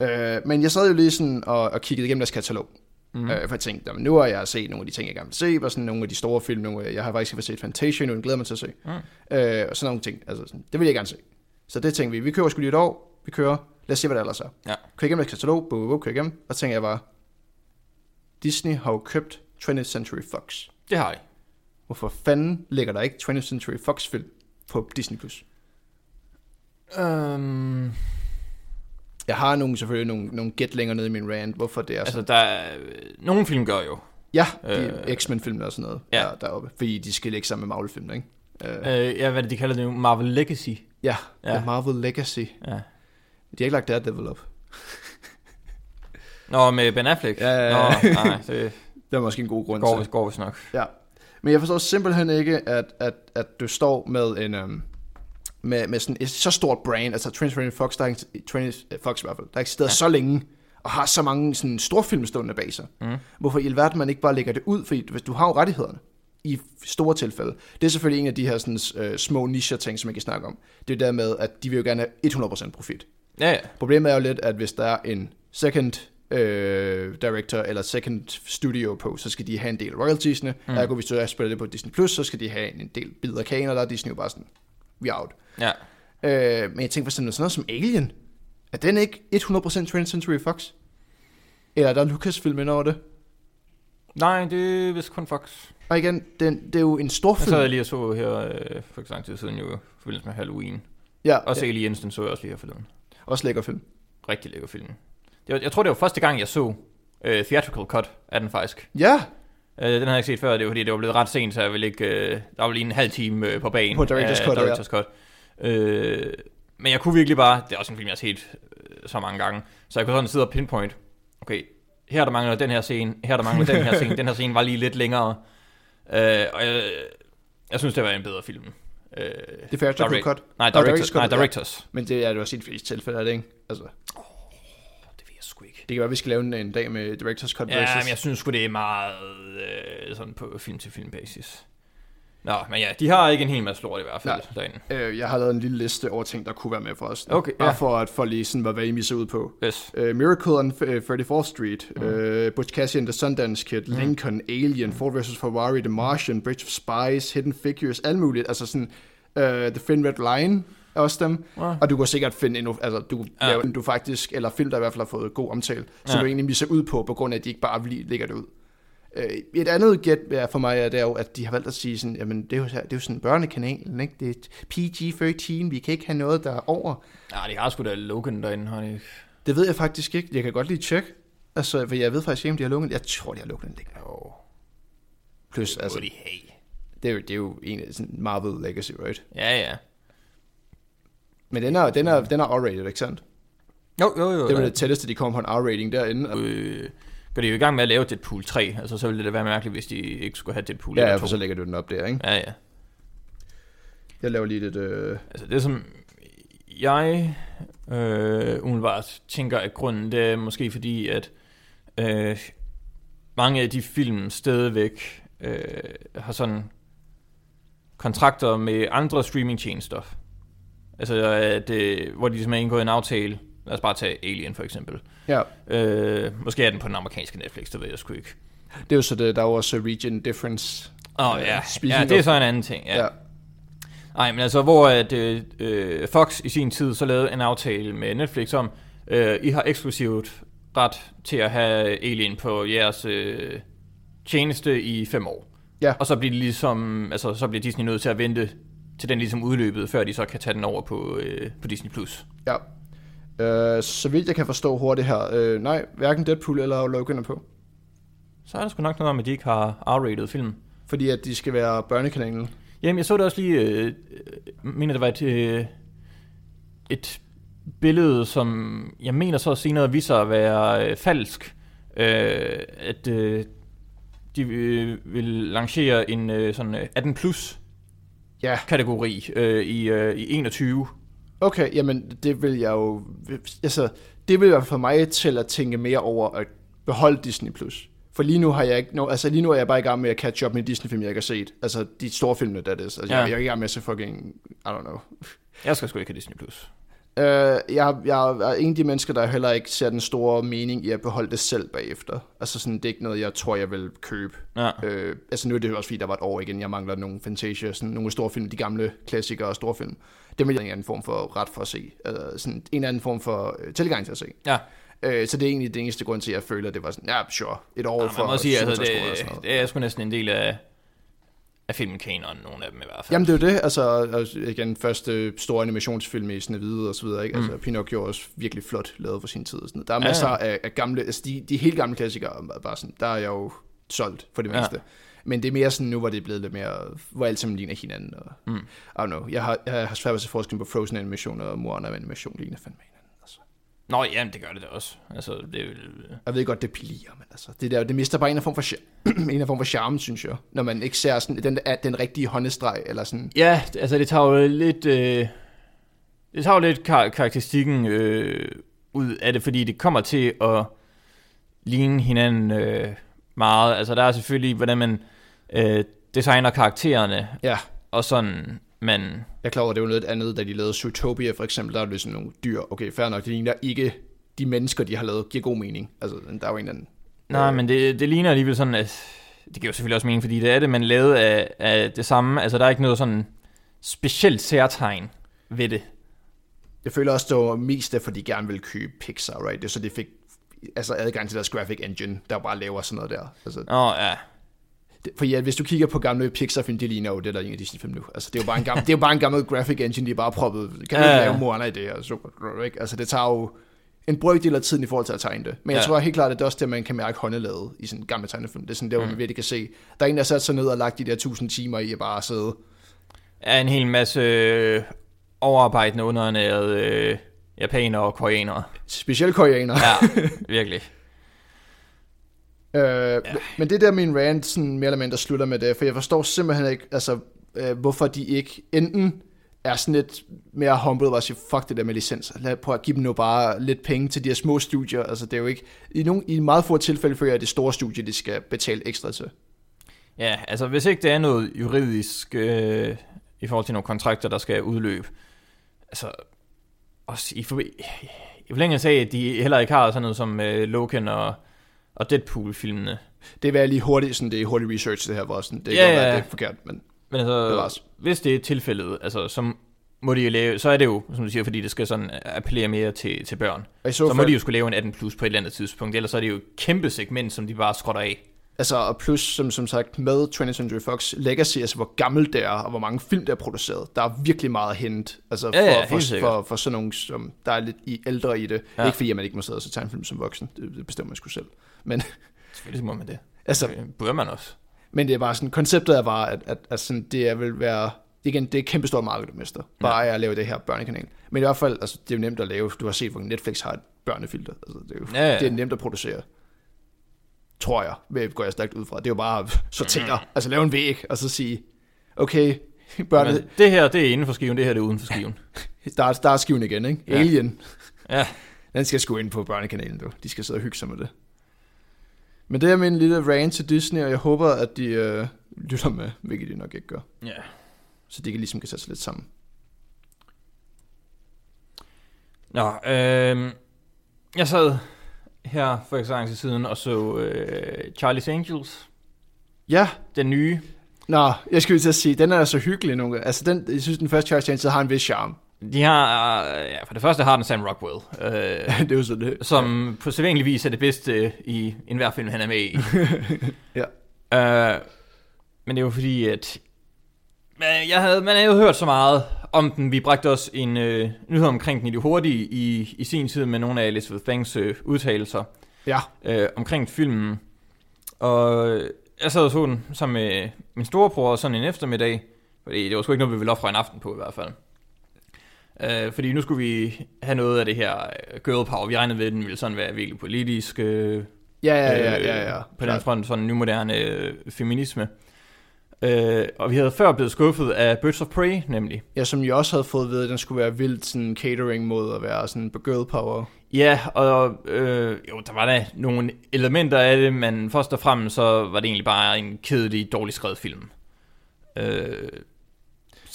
Ja. Øh, men jeg sad jo lige sådan og, og kiggede igennem deres katalog. Mm. Øh, for jeg tænkte, "Nå, men nu har jeg set nogle af de ting, jeg gerne vil se, og sådan nogle af de store film, nogle, jeg har faktisk ikke fået set Fantasia, nu den glæder mig til at se. Mm. Øh, og sådan nogle ting, altså sådan, det vil jeg gerne se. Så det tænkte vi, vi kører sgu lige et år, vi kører, lad os se, hvad der ellers er. Ja. Kører igennem deres katalog, buh, buh, kører igennem, og tænker jeg bare, Disney har jo købt 20th Century Fox. Det har jeg. Hvorfor fanden ligger der ikke 20th Century Fox film på Disney+. Plus? Um, Jeg har nogle, selvfølgelig nogle, nogle gæt længere nede i min rant, hvorfor det er altså, sådan. der er... Nogle film gør jo. Ja, de øh, X-Men-film og sådan noget ja. der, deroppe, fordi de skal ligge sammen med Marvel-film, ikke? Uh, Øh, ja, hvad det, de kalder det nu? Marvel Legacy. ja, ja. The Marvel Legacy. Ja. De har ikke lagt Daredevil op. Nå, med Ben Affleck. Ja, ja, ja. Nå, nej, det Det er måske en god grund går til. går vist nok. Ja. Men jeg forstår simpelthen ikke, at, at, at du står med en... Um, med, med sådan et så stort brand, altså 20th Fox, der er ikke, 20th Fox i hvert fald, der har eksisteret ja. så længe, og har så mange sådan storfilm stående bag sig. Mm. Hvorfor i alverden man ikke bare lægger det ud, fordi hvis du har jo rettighederne i store tilfælde. Det er selvfølgelig en af de her sådan, øh, små nicher ting, som man kan snakke om. Det er der med, at de vil jo gerne have 100% profit. Ja, ja. Problemet er jo lidt, at hvis der er en second øh, director eller second studio på, så skal de have en del af royaltiesne. Mm. Ergo, hvis du spiller det på Disney+, Plus, så skal de have en del bidder af kagen, og der er Disney jo bare sådan, vi er out. ja. Øh, men jeg tænker for eksempel sådan noget som Alien. Er den ikke 100% 20th Century Fox? Eller er der Lucasfilm ind over det? Nej, det er vist kun Fox. Og igen, den, det er jo en stor Jeg film. sad lige og så her øh, for ikke så lang tid siden jo, i forbindelse med Halloween. ja, Også ja, Aliens, den så jeg også lige her forleden. også lækker film. Rigtig lækker film. Det var, jeg tror, det var første gang, jeg så øh, theatrical cut af den faktisk. Ja, Øh, den havde jeg ikke set før, det var fordi, det var blevet ret sent, så jeg ville ikke, øh, der var lige en halv time øh, på banen. På director's af cut, ja. director's cut. Øh, men jeg kunne virkelig bare, det er også en film, jeg har set øh, så mange gange, så jeg kunne sådan sidde og pinpoint, okay, her er der mangler den her scene, her er der mangler den her scene, den her scene var lige lidt længere, øh, og jeg, jeg synes, det var en bedre film. Øh, det er Theatrical Direct- Cut. nej, directors, director's nej, cut, ja. directors. Men det er det også i de fleste tilfælde, er det ikke? Altså, Det ved jeg sgu ikke. det kan være, vi skal lave en, en dag med Director's Cut Ja, versus. men jeg synes sgu, det er meget øh, sådan på film-til-film basis. Nå, men ja, de har ikke en hel masse lort i hvert fald derinde. Øh, jeg har lavet en lille liste over ting, der kunne være med for os. Okay, Bare ja. for at få lige sådan, hvad I misser ud på. Yes. Uh, Miracle on uh, 34th Street, mm. uh, Butch Cassidy and the Sundance Kid, mm. Lincoln, Alien, Ford vs. Ferrari, The Martian, Bridge of Spies, Hidden Figures, alt muligt. Altså sådan, uh, The Thin Red Line, også dem. Ja. Og du kan sikkert finde endnu, altså du, Ja. ja. du faktisk, eller film, der i hvert fald har fået god omtale, som Ja. du egentlig viser ud på, på grund af, at de ikke bare lige lægger det ud. Øh, Et andet gæt for mig er, det er jo, at de har valgt at sige sådan, jamen det er jo, det er jo sådan børnekanalen, ikke? Det er PG-13, vi kan ikke have noget, der er over. Ja, de har sgu da Logan derinde, har de ikke? Det ved jeg faktisk ikke. Jeg kan godt lige tjekke. Altså, for jeg ved faktisk ikke, om de har lukket Jeg tror, de har lukket den liggende. Jo, Plus, altså, altså, de have. det er jo, det er jo en af sådan Marvel Legacy, right? Ja, ja. Men den er, den er, den er R-rated, ikke sandt? Jo, jo, jo. Det var ja. det tætteste, de kom på en R-rating derinde. Øh, går de jo i gang med at lave Deadpool 3, altså så ville det da være mærkeligt, hvis de ikke skulle have Deadpool ja, 1 ja, for 2. så lægger du den op der, ikke? Ja, ja. Jeg laver lige lidt... Øh... Altså det som jeg øh, umiddelbart tænker, at grunden det er måske fordi, at øh, mange af de film stadigvæk øh, har sådan kontrakter med andre streamingtjenester. Altså at, øh, hvor de ligesom har indgået en aftale. Lad os bare tage Alien for eksempel. Ja, Øh, måske er den på den amerikanske Netflix, det ved jeg sgu ikke. det er jo så det, der er også region difference. Åh oh, Øh, ja. speaking ja, det er så en anden ting. Ja. Ja. Nej, men altså, hvor at, øh, øh, Fox i sin tid så lavede en aftale med Netflix om, øh, I har eksklusivt ret til at have Alien på jeres øh, tjeneste i fem år. Ja. Og så bliver, de ligesom, altså, så bliver Disney nødt til at vente til den ligesom udløbet, før de så kan tage den over på, øh, på Disney+. Plus. Ja. Øh, så vidt jeg kan forstå hurtigt her, øh, nej, hverken Deadpool eller Logan er på. Så er der sgu nok noget om, at de ikke har R-rated film. Fordi at de skal være børnekanalen. Jamen, jeg så det også lige, øh, øh, mener det var et, øh, et billede, som jeg mener så senere viser sig at være øh, falsk. Øh, at øh, de øh, vil lancere en øh, sådan øh, 18 plus Ja, kategori øh, i, øh, i 21. okay, jamen det vil jeg jo... Altså, det vil i hvert fald få mig til at tænke mere over at beholde Disney+. Plus. For lige nu har jeg ikke... No, altså lige nu er jeg bare i gang med at catch up med Disney-film, jeg ikke har set. Altså de store film, der er det. Altså, ja. Jeg, jeg er i gang med at se fucking... I don't know. Jeg skal sgu ikke have Disney+. Plus. Uh, jeg, jeg er en af de mennesker, der heller ikke ser den store mening i at beholde det selv bagefter. Altså sådan, det er ikke noget, jeg tror, jeg vil købe. Ja. Øh, altså nu er det også fordi, der var et år igen. Jeg mangler nogle Fantasia, sådan nogle store film, de gamle klassikere og store film. Det vil jeg en anden form for ret for at se. Altså, sådan en anden form for øh, tilgang til at se. Ja, Øh, så det er egentlig det eneste grund til, at jeg føler, at det var sådan, ja, sure, et år ja for man må sige, altså, 67 kroner og sådan det, det er sgu næsten en del af, af filmkanonen, nogle af dem i hvert fald. Jamen det er jo det, altså igen, første store animationsfilm i Snehvide og så videre, ikke? Altså Pinocchio er også virkelig flot lavet for sin tid og sådan noget. Der er Mm. Ja, masser ja. af, af gamle, altså de, de helt gamle klassikere, er bare sådan, der er jeg jo solgt for det Ja. meste. Men det er mere sådan nu, hvor det er blevet lidt mere, hvor alt sammen ligner hinanden. Og, Mm. I don't know, jeg har, jeg har svært ved at se forskel på Frozen animation og Moana animation ligner fandme. Altså. Nå, jamen, det gør det da også. Altså, det er vel... Jeg ved godt, det pilier, men altså, det, der, det mister bare en af form for, en af form for charme, synes jeg. Når man ikke ser sådan, den, den rigtige håndestreg, eller sådan, Ja, altså det tager jo lidt... Øh, det tager jo lidt kar- karakteristikken øh, ud af det, fordi det kommer til at ligne hinanden øh, meget. Altså der er selvfølgelig, hvordan man øh, designer karaktererne, ja, og sådan man... Jeg er klar over, at det var noget andet, da de lavede Zootopia for eksempel, der er det sådan nogle dyr. Okay, fair nok, det ligner ikke de mennesker, de har lavet, giver god mening. Altså, der er jo en eller anden... Nej, men det, det ligner alligevel sådan, at... Det giver jo selvfølgelig også mening, fordi det er det, man lavede af, af det samme. Altså der er ikke noget sådan specielt særtegn ved det. Jeg føler også, det var mest derfor, de gerne ville købe Pixar, right? Det er så de fik altså adgang til deres graphic engine, der bare laver sådan noget der. Altså, Åh, ja. Det, for ja, hvis du kigger på gamle Pixar-film, de ligner jo det, der er en af Disney-film nu. Altså, det er jo bare en gammel, det er jo bare en gammel graphic engine, de er bare proppet. Kan du Ja, ikke ja. lave Moana i det her? Super, ikke? Altså, det tager jo en brøkdel af tiden i forhold til at tegne det. Men jeg Ja. tror helt klart, at det er også det, man kan mærke håndelavet i sådan en gammel tegnefilm. Det er sådan der, hvor Mm. man virkelig kan se. Der er en, der sat sig ned og lagt de der tusind timer i at bare sidde. er en hel masse øh, overarbejdende, underernærede øh, japanere og koreanere. Specielt koreanere. Ja, virkelig. Øh, ja. Men det der min rant sådan mere eller mindre slutter med det, for jeg forstår simpelthen ikke, altså, øh, hvorfor de ikke enten er sådan lidt mere humble og siger, fuck det der med licenser. Lad prøve at give dem nu bare lidt penge til de her små studier. Altså det er jo ikke, i, nogle, i meget få tilfælde føler jeg, at det store studie, de skal betale ekstra til. Ja, altså hvis ikke det er noget juridisk øh, i forhold til nogle kontrakter, der skal udløbe, altså også i, for, i forlængelse af, at de heller ikke har sådan noget som øh, Logan og, og Deadpool-filmene. Det vil jeg lige hurtigt, sådan det er hurtigt research det her, hvor sådan, det, Ja, ja, ja, det er forkert, men Men altså, Bevares. hvis det er tilfældet, altså som må de jo lave, så er det jo, som du siger, fordi det skal sådan appellere mere til, til børn. I Så, så, fald, må de jo skulle lave en 18 plus på et eller andet tidspunkt, ellers så er det jo et kæmpe segment, som de bare skrotter af. Altså, og plus, som, som sagt, med 20th Century Fox Legacy, altså hvor gammelt det er, og hvor mange film, der er produceret, der er virkelig meget at hente. Altså, for, Ja, ja, for, for, for, for sådan nogle, som der er lidt i, ældre i det. Ja. Ikke fordi, at man ikke må sidde og se tegnefilm som voksen, det, det bestemmer man sgu selv. Men, Selvfølgelig må man det. altså, Det bør man også. men det er bare sådan, konceptet er bare, at, at, at sådan, det er vil være, igen, det er et kæmpe stort marked, du mister. Bare ja. at lave det her børnekanal. Men i hvert fald, altså, det er jo nemt at lave. Du har set, hvor Netflix har et børnefilter. Altså, det, er jo, Ja, ja. det er nemt at producere. Tror jeg, ved- går jeg stærkt ud fra. Det er jo bare at sortere, Mm. altså lave en væg, og så sige, okay, børne, Men det her, det er inden for skiven, det her det er uden for skiven. der, er- der er skiven igen, ikke? Ja. Alien, Ja, den skal sgu ind på børnekanalen, du. De skal sidde og hygge sig med det. Men det er min lille rant til Disney, og jeg håber, at de øh, lytter med, hvilket de nok ikke gør. ja. Så de kan ligesom kan sætte sig lidt sammen. Nå, øh, jeg sad her for ikke så lang tid siden og så øh, Charlie's Angels, Ja, den nye. Nå, jeg skulle til at sige, den er så hyggelig nogle gange. Altså, den, jeg synes, den første Charles Chance har en vis charme. De har, øh, ja, for det første har den Sam Rockwell, øh, det er jo så det. som på sædvanlig vis er det bedste i enhver film, han er med i. Ja. Øh, men det er jo fordi, at jeg havde, man havde jo hørt så meget om den. Vi bragte også en øh, nyhed omkring den i det hurtige i, i sin tid med nogle af Elizabeth Banks øh, udtalelser Ja, øh, omkring filmen. Og jeg sad og så den sammen med min storebror sådan en eftermiddag. Fordi det var sgu ikke noget, vi ville ofre en aften på i hvert fald. Øh, fordi nu skulle vi have noget af det her øh, girl power. Vi regnede med, at den ville sådan være virkelig politisk. Øh, ja, ja, ja, ja. ja. på den front, sådan nymoderne øh, feminisme. Øh, og vi havde før blevet skuffet af Birds of Prey, nemlig. Ja, som jeg også havde fået ved, at den skulle være vildt sådan catering mod at være sådan girl power. Ja, og øh, jo, der var da nogle elementer af det, men først og fremmest så var det egentlig bare en kedelig, dårlig skrevet film. Øh,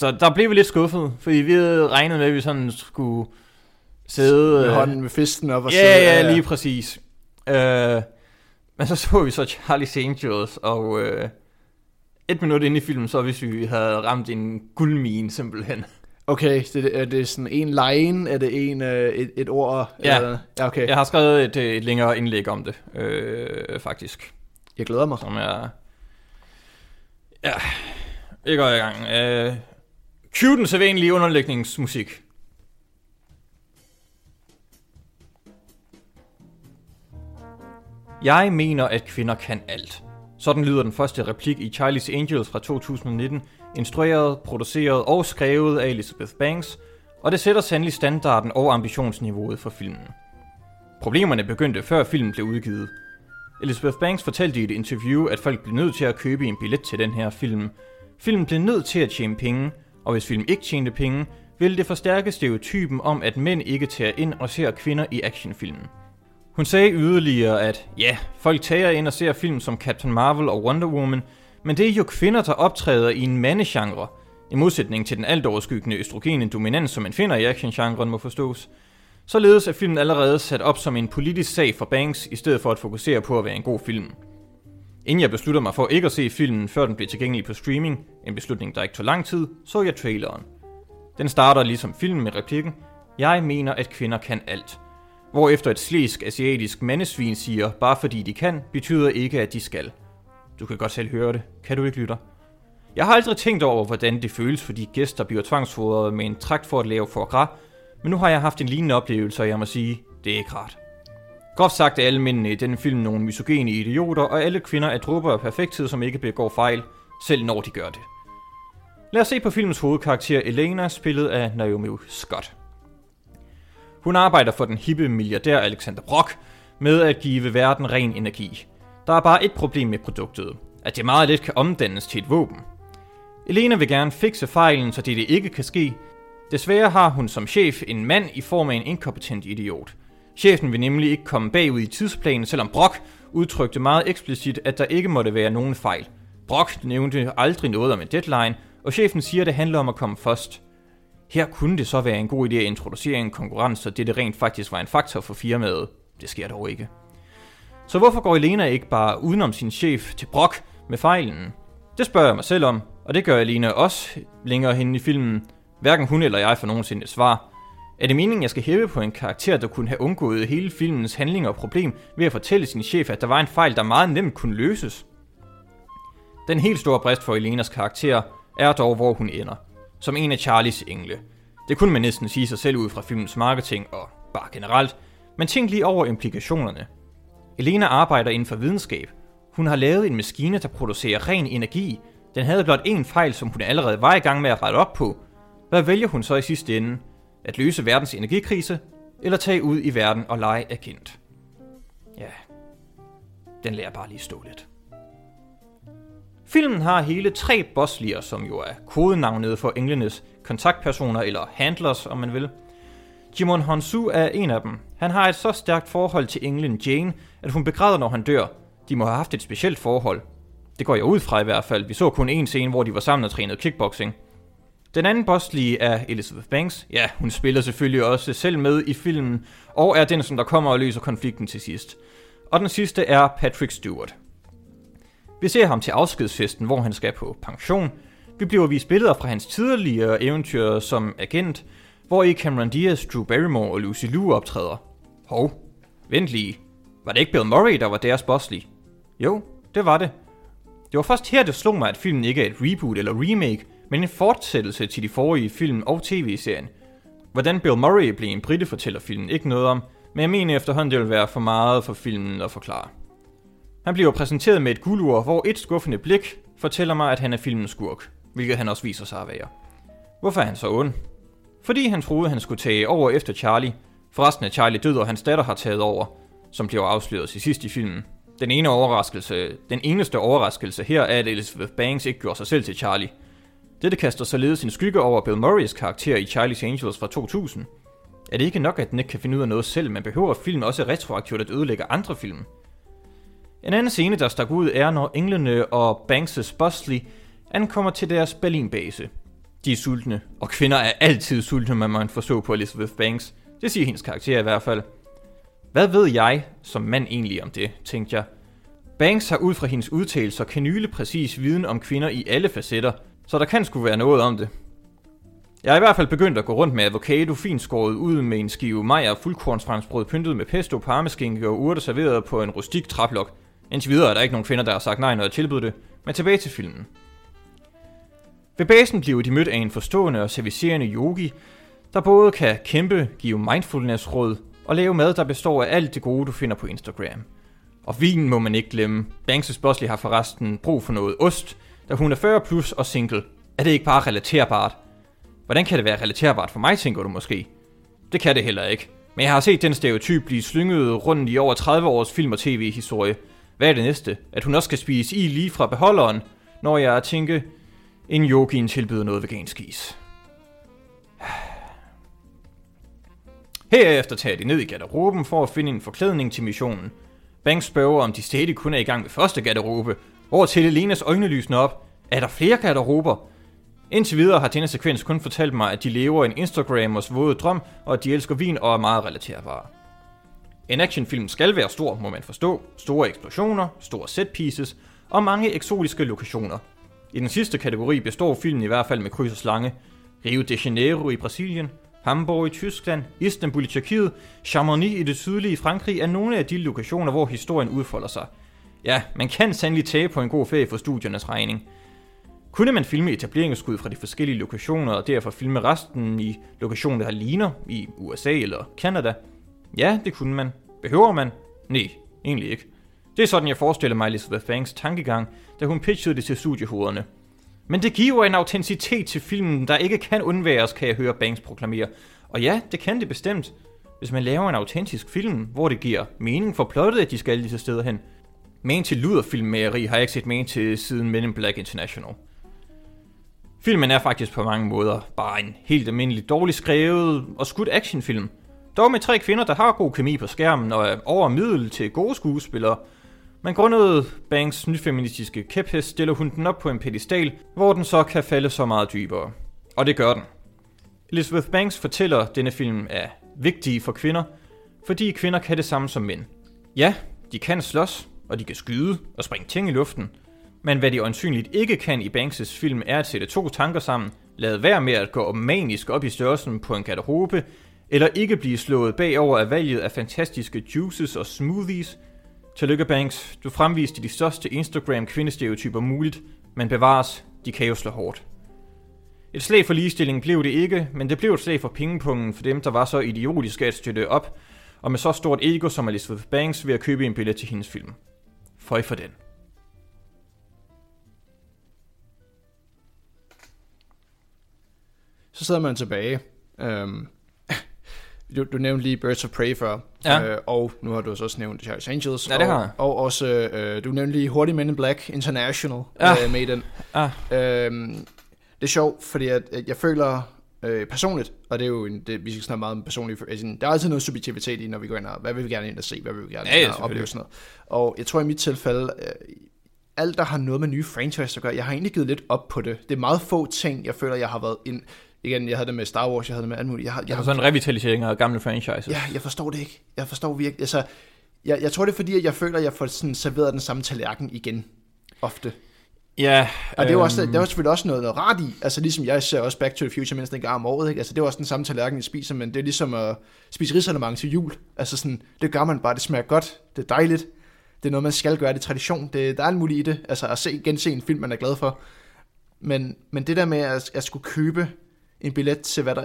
så der blev vi lidt skuffet, fordi vi havde regnet med, at vi sådan skulle sidde... Med øh, hånden med fisten op og Ja, sidde- ja, lige præcis. Øh, men så så vi så Charlie's Angels, og øh, et minut inde i filmen, så hvis vi havde ramt en guldmine simpelthen. Okay, det, er det sådan en line? Er det en, øh, et, et ord? Ja. Eller? ja, okay. Jeg har skrevet et, øh, et længere indlæg om det, øh, faktisk. Jeg glæder mig. Som er... Ja, vi går i gang. Øh, cue den sædvanlige underlægningsmusik. Jeg mener, at kvinder kan alt. Sådan lyder den første replik i Charlie's Angels fra 2019, instrueret, produceret og skrevet af Elizabeth Banks, og det sætter sandelig standarden og ambitionsniveauet for filmen. Problemerne begyndte før filmen blev udgivet. Elizabeth Banks fortalte i et interview, at folk blev nødt til at købe en billet til den her film. Filmen blev nødt til at tjene penge, og hvis film ikke tjente penge, ville det forstærke stereotypen om, at mænd ikke tager ind og ser kvinder i actionfilmen. Hun sagde yderligere, at ja, folk tager ind og ser film som Captain Marvel og Wonder Woman, men det er jo kvinder, der optræder i en mandegenre, i modsætning til den alt overskyggende østrogene dominans, som man finder i actiongenren må forstås. Således er filmen allerede sat op som en politisk sag for Banks, i stedet for at fokusere på at være en god film. Inden jeg besluttede mig for ikke at se filmen, før den blev tilgængelig på streaming, en beslutning, der ikke tog lang tid, så jeg traileren. Den starter ligesom filmen med replikken, Jeg mener, at kvinder kan alt. Hvorefter et slæsk asiatisk mandesvin siger, bare fordi de kan, betyder ikke, at de skal. Du kan godt selv høre det, kan du ikke lytte? Jeg har aldrig tænkt over, hvordan det føles for de gæster bliver tvangsfodret med en trakt for at lave for gras, men nu har jeg haft en lignende oplevelse, og jeg må sige, det er ikke rart. Groft sagt er alle mændene i denne film nogle misogene idioter, og alle kvinder er drupper af perfekthed, som ikke begår fejl, selv når de gør det. Lad os se på filmens hovedkarakter Elena, spillet af Naomi Scott. Hun arbejder for den hippe milliardær Alexander Brock med at give verden ren energi. Der er bare et problem med produktet, at det meget let kan omdannes til et våben. Elena vil gerne fikse fejlen, så det, ikke kan ske. Desværre har hun som chef en mand i form af en inkompetent idiot. Chefen vil nemlig ikke komme bagud i tidsplanen, selvom Brock udtrykte meget eksplicit, at der ikke måtte være nogen fejl. Brock nævnte aldrig noget om en deadline, og chefen siger, at det handler om at komme først. Her kunne det så være en god idé at introducere en konkurrence, så det rent faktisk var en faktor for firmaet. Det sker dog ikke. Så hvorfor går Elena ikke bare udenom sin chef til Brock med fejlen? Det spørger jeg mig selv om, og det gør Elena også længere hen i filmen. Hverken hun eller jeg får nogensinde et svar. Er det meningen, jeg skal hæve på en karakter, der kunne have undgået hele filmens handling og problem ved at fortælle sin chef, at der var en fejl, der meget nemt kunne løses? Den helt store brist for Elenas karakter er dog, hvor hun ender. Som en af Charlies engle. Det kunne man næsten sige sig selv ud fra filmens marketing og bare generelt, men tænk lige over implikationerne. Elena arbejder inden for videnskab. Hun har lavet en maskine, der producerer ren energi. Den havde blot én fejl, som hun allerede var i gang med at rette op på. Hvad vælger hun så i sidste ende? At løse verdens energikrise, eller tage ud i verden og lege agent? Ja, den lærer bare lige stå lidt. Filmen har hele tre bosslier, som jo er kodenavnet for englenes kontaktpersoner eller handlers, om man vil. Jimon Honsu er en af dem. Han har et så stærkt forhold til englen Jane, at hun begræder, når han dør. De må have haft et specielt forhold. Det går jeg ud fra i hvert fald. Vi så kun en scene, hvor de var sammen og trænede kickboxing. Den anden bosslige er Elizabeth Banks. Ja, hun spiller selvfølgelig også selv med i filmen, og er den, som der kommer og løser konflikten til sidst. Og den sidste er Patrick Stewart. Vi ser ham til afskedsfesten, hvor han skal på pension. Vi bliver vist billeder fra hans tidligere eventyr som agent, hvor i Cameron Diaz, Drew Barrymore og Lucy Liu optræder. Hov, vent lige. Var det ikke Bill Murray, der var deres bosslige? Jo, det var det. Det var først her, det slog mig, at filmen ikke er et reboot eller remake, men en fortsættelse til de forrige film og tv-serien. Hvordan Bill Murray blev en brite fortæller filmen ikke noget om, men jeg mener efterhånden, det vil være for meget for filmen at forklare. Han bliver præsenteret med et guldur, hvor et skuffende blik fortæller mig, at han er filmens skurk, hvilket han også viser sig at være. Hvorfor er han så ond? Fordi han troede, han skulle tage over efter Charlie. Forresten er Charlie død, og hans datter har taget over, som bliver afsløret til sidst i filmen. Den, ene overraskelse, den eneste overraskelse her er, at Elizabeth Banks ikke gjorde sig selv til Charlie. Dette kaster således en skygge over Bill Murrays karakter i Charlie's Angels fra 2000. Er det ikke nok, at den ikke kan finde ud af noget selv, men behøver film også retroaktivt at ødelægge andre film? En anden scene, der stak ud, er, når englene og Banks' Bosley ankommer til deres Berlin-base. De er sultne, og kvinder er altid sultne, man man forstå på Elizabeth Banks. Det siger hendes karakter i hvert fald. Hvad ved jeg som mand egentlig om det, tænkte jeg. Banks har ud fra hendes udtalelser kanyle præcis viden om kvinder i alle facetter, så der kan skulle være noget om det. Jeg er i hvert fald begyndt at gå rundt med avocado fint skåret ud med en skive majer fuldkornsfransbrød pyntet med pesto, parmeskinke og urter serveret på en rustik traplok. Indtil videre er der ikke nogen kvinder, der har sagt nej, når jeg tilbyder det, men tilbage til filmen. Ved basen bliver de mødt af en forstående og servicerende yogi, der både kan kæmpe, give mindfulness-råd og lave mad, der består af alt det gode, du finder på Instagram. Og vinen må man ikke glemme. Banks' Bosley har forresten brug for noget ost, da hun er 40 plus og single. Er det ikke bare relaterbart? Hvordan kan det være relaterbart for mig, tænker du måske? Det kan det heller ikke. Men jeg har set den stereotyp blive slynget rundt i over 30 års film- og tv-historie. Hvad er det næste? At hun også skal spise i lige fra beholderen, når jeg tænker, en yogien tilbyder noget vegansk is. Herefter tager de ned i garderoben for at finde en forklædning til missionen. Banks spørger, om de stadig kun er i gang med første garderobe, hvor til Elenas øjne lysner op. Er der flere garderober? Indtil videre har denne sekvens kun fortalt mig, at de lever en Instagrammers våde drøm, og at de elsker vin og er meget relaterbare. En actionfilm skal være stor, må man forstå. Store eksplosioner, store set pieces og mange eksotiske lokationer. I den sidste kategori består filmen i hvert fald med kryds og slange. Rio de Janeiro i Brasilien, Hamburg i Tyskland, Istanbul i Tyrkiet, Chamonix i det sydlige Frankrig er nogle af de lokationer, hvor historien udfolder sig. Ja, man kan sandelig tage på en god ferie for studiernes regning. Kunne man filme etableringsskud fra de forskellige lokationer, og derfor filme resten i lokationer, der ligner i USA eller Canada? Ja, det kunne man. Behøver man? Nej, egentlig ikke. Det er sådan, jeg forestiller mig Elizabeth Banks tankegang, da hun pitchede det til studiehovederne. Men det giver en autenticitet til filmen, der ikke kan undværes, kan jeg høre Banks proklamere. Og ja, det kan det bestemt. Hvis man laver en autentisk film, hvor det giver mening for plottet, at de skal alle disse steder hen. Men til luderfilmmageri har jeg ikke set men til siden Men in Black International. Filmen er faktisk på mange måder bare en helt almindelig dårligt skrevet og skudt actionfilm. Dog med tre kvinder, der har god kemi på skærmen og er over middel til gode skuespillere, men grundet Banks nyfeministiske kæphest stiller hun den op på en pedestal, hvor den så kan falde så meget dybere. Og det gør den. Elizabeth Banks fortæller, at denne film er vigtig for kvinder, fordi kvinder kan det samme som mænd. Ja, de kan slås, og de kan skyde og springe ting i luften, men hvad de øjensynligt ikke kan i Banks' film er at sætte to tanker sammen lade være med at gå manisk op i størrelsen på en garderobe, eller ikke blive slået bagover af valget af fantastiske juices og smoothies. Tillykke Banks, du fremviste de største Instagram kvindestereotyper muligt, men bevares, de kan jo slå hårdt. Et slag for ligestilling blev det ikke, men det blev et slag for pengepungen for dem, der var så idiotiske at støtte op, og med så stort ego som Elizabeth Banks ved at købe en billet til hendes film. Føj for den. Så sidder man tilbage. Øhm, du, du nævnte lige Birds of Prey før, Ja. øh, og nu har du så også nævnt Charles Angels, Ja, det har og, jeg. og også, øh, du nævnte lige Hurtig Men in Black International Ja. øh, med den. Ah, Øhm, det er sjovt, fordi at, at jeg føler øh, personligt, og det er jo en, det, vi skal snakke meget om personligt, altså, der er altid noget subjektivitet i, når vi går ind og, hvad vil vi gerne ind og se, hvad vil vi gerne Ja, ja, opleve sådan noget. Og jeg tror i mit tilfælde, øh, alt der har noget med nye franchise at gøre, jeg har egentlig givet lidt op på det. Det er meget få ting, jeg føler, jeg har været ind, igen, jeg havde det med Star Wars, jeg havde det med alt muligt, jeg har, jeg jeg har har, sådan en revitalisering af gamle franchises. ja, jeg forstår det ikke. Jeg forstår virkelig, altså, jeg, jeg tror det er fordi, at jeg føler, at jeg får sådan serveret den samme tallerken igen, ofte. Ja Og det er også, øhm, der er selvfølgelig også noget, noget rart i. Altså ligesom jeg ser også Back to the Future mindst en gang om året. Ikke? Altså det er også den samme tallerken, jeg spiser, men det er ligesom at spise risalemang til jul. Altså sådan, det gør man bare, det smager godt, det er dejligt. Det er noget, man skal gøre, det er tradition. Det, der er alt muligt i det. Altså at se, gense en film, man er glad for. Men, men det der med at, at skulle købe en billet til, hvad der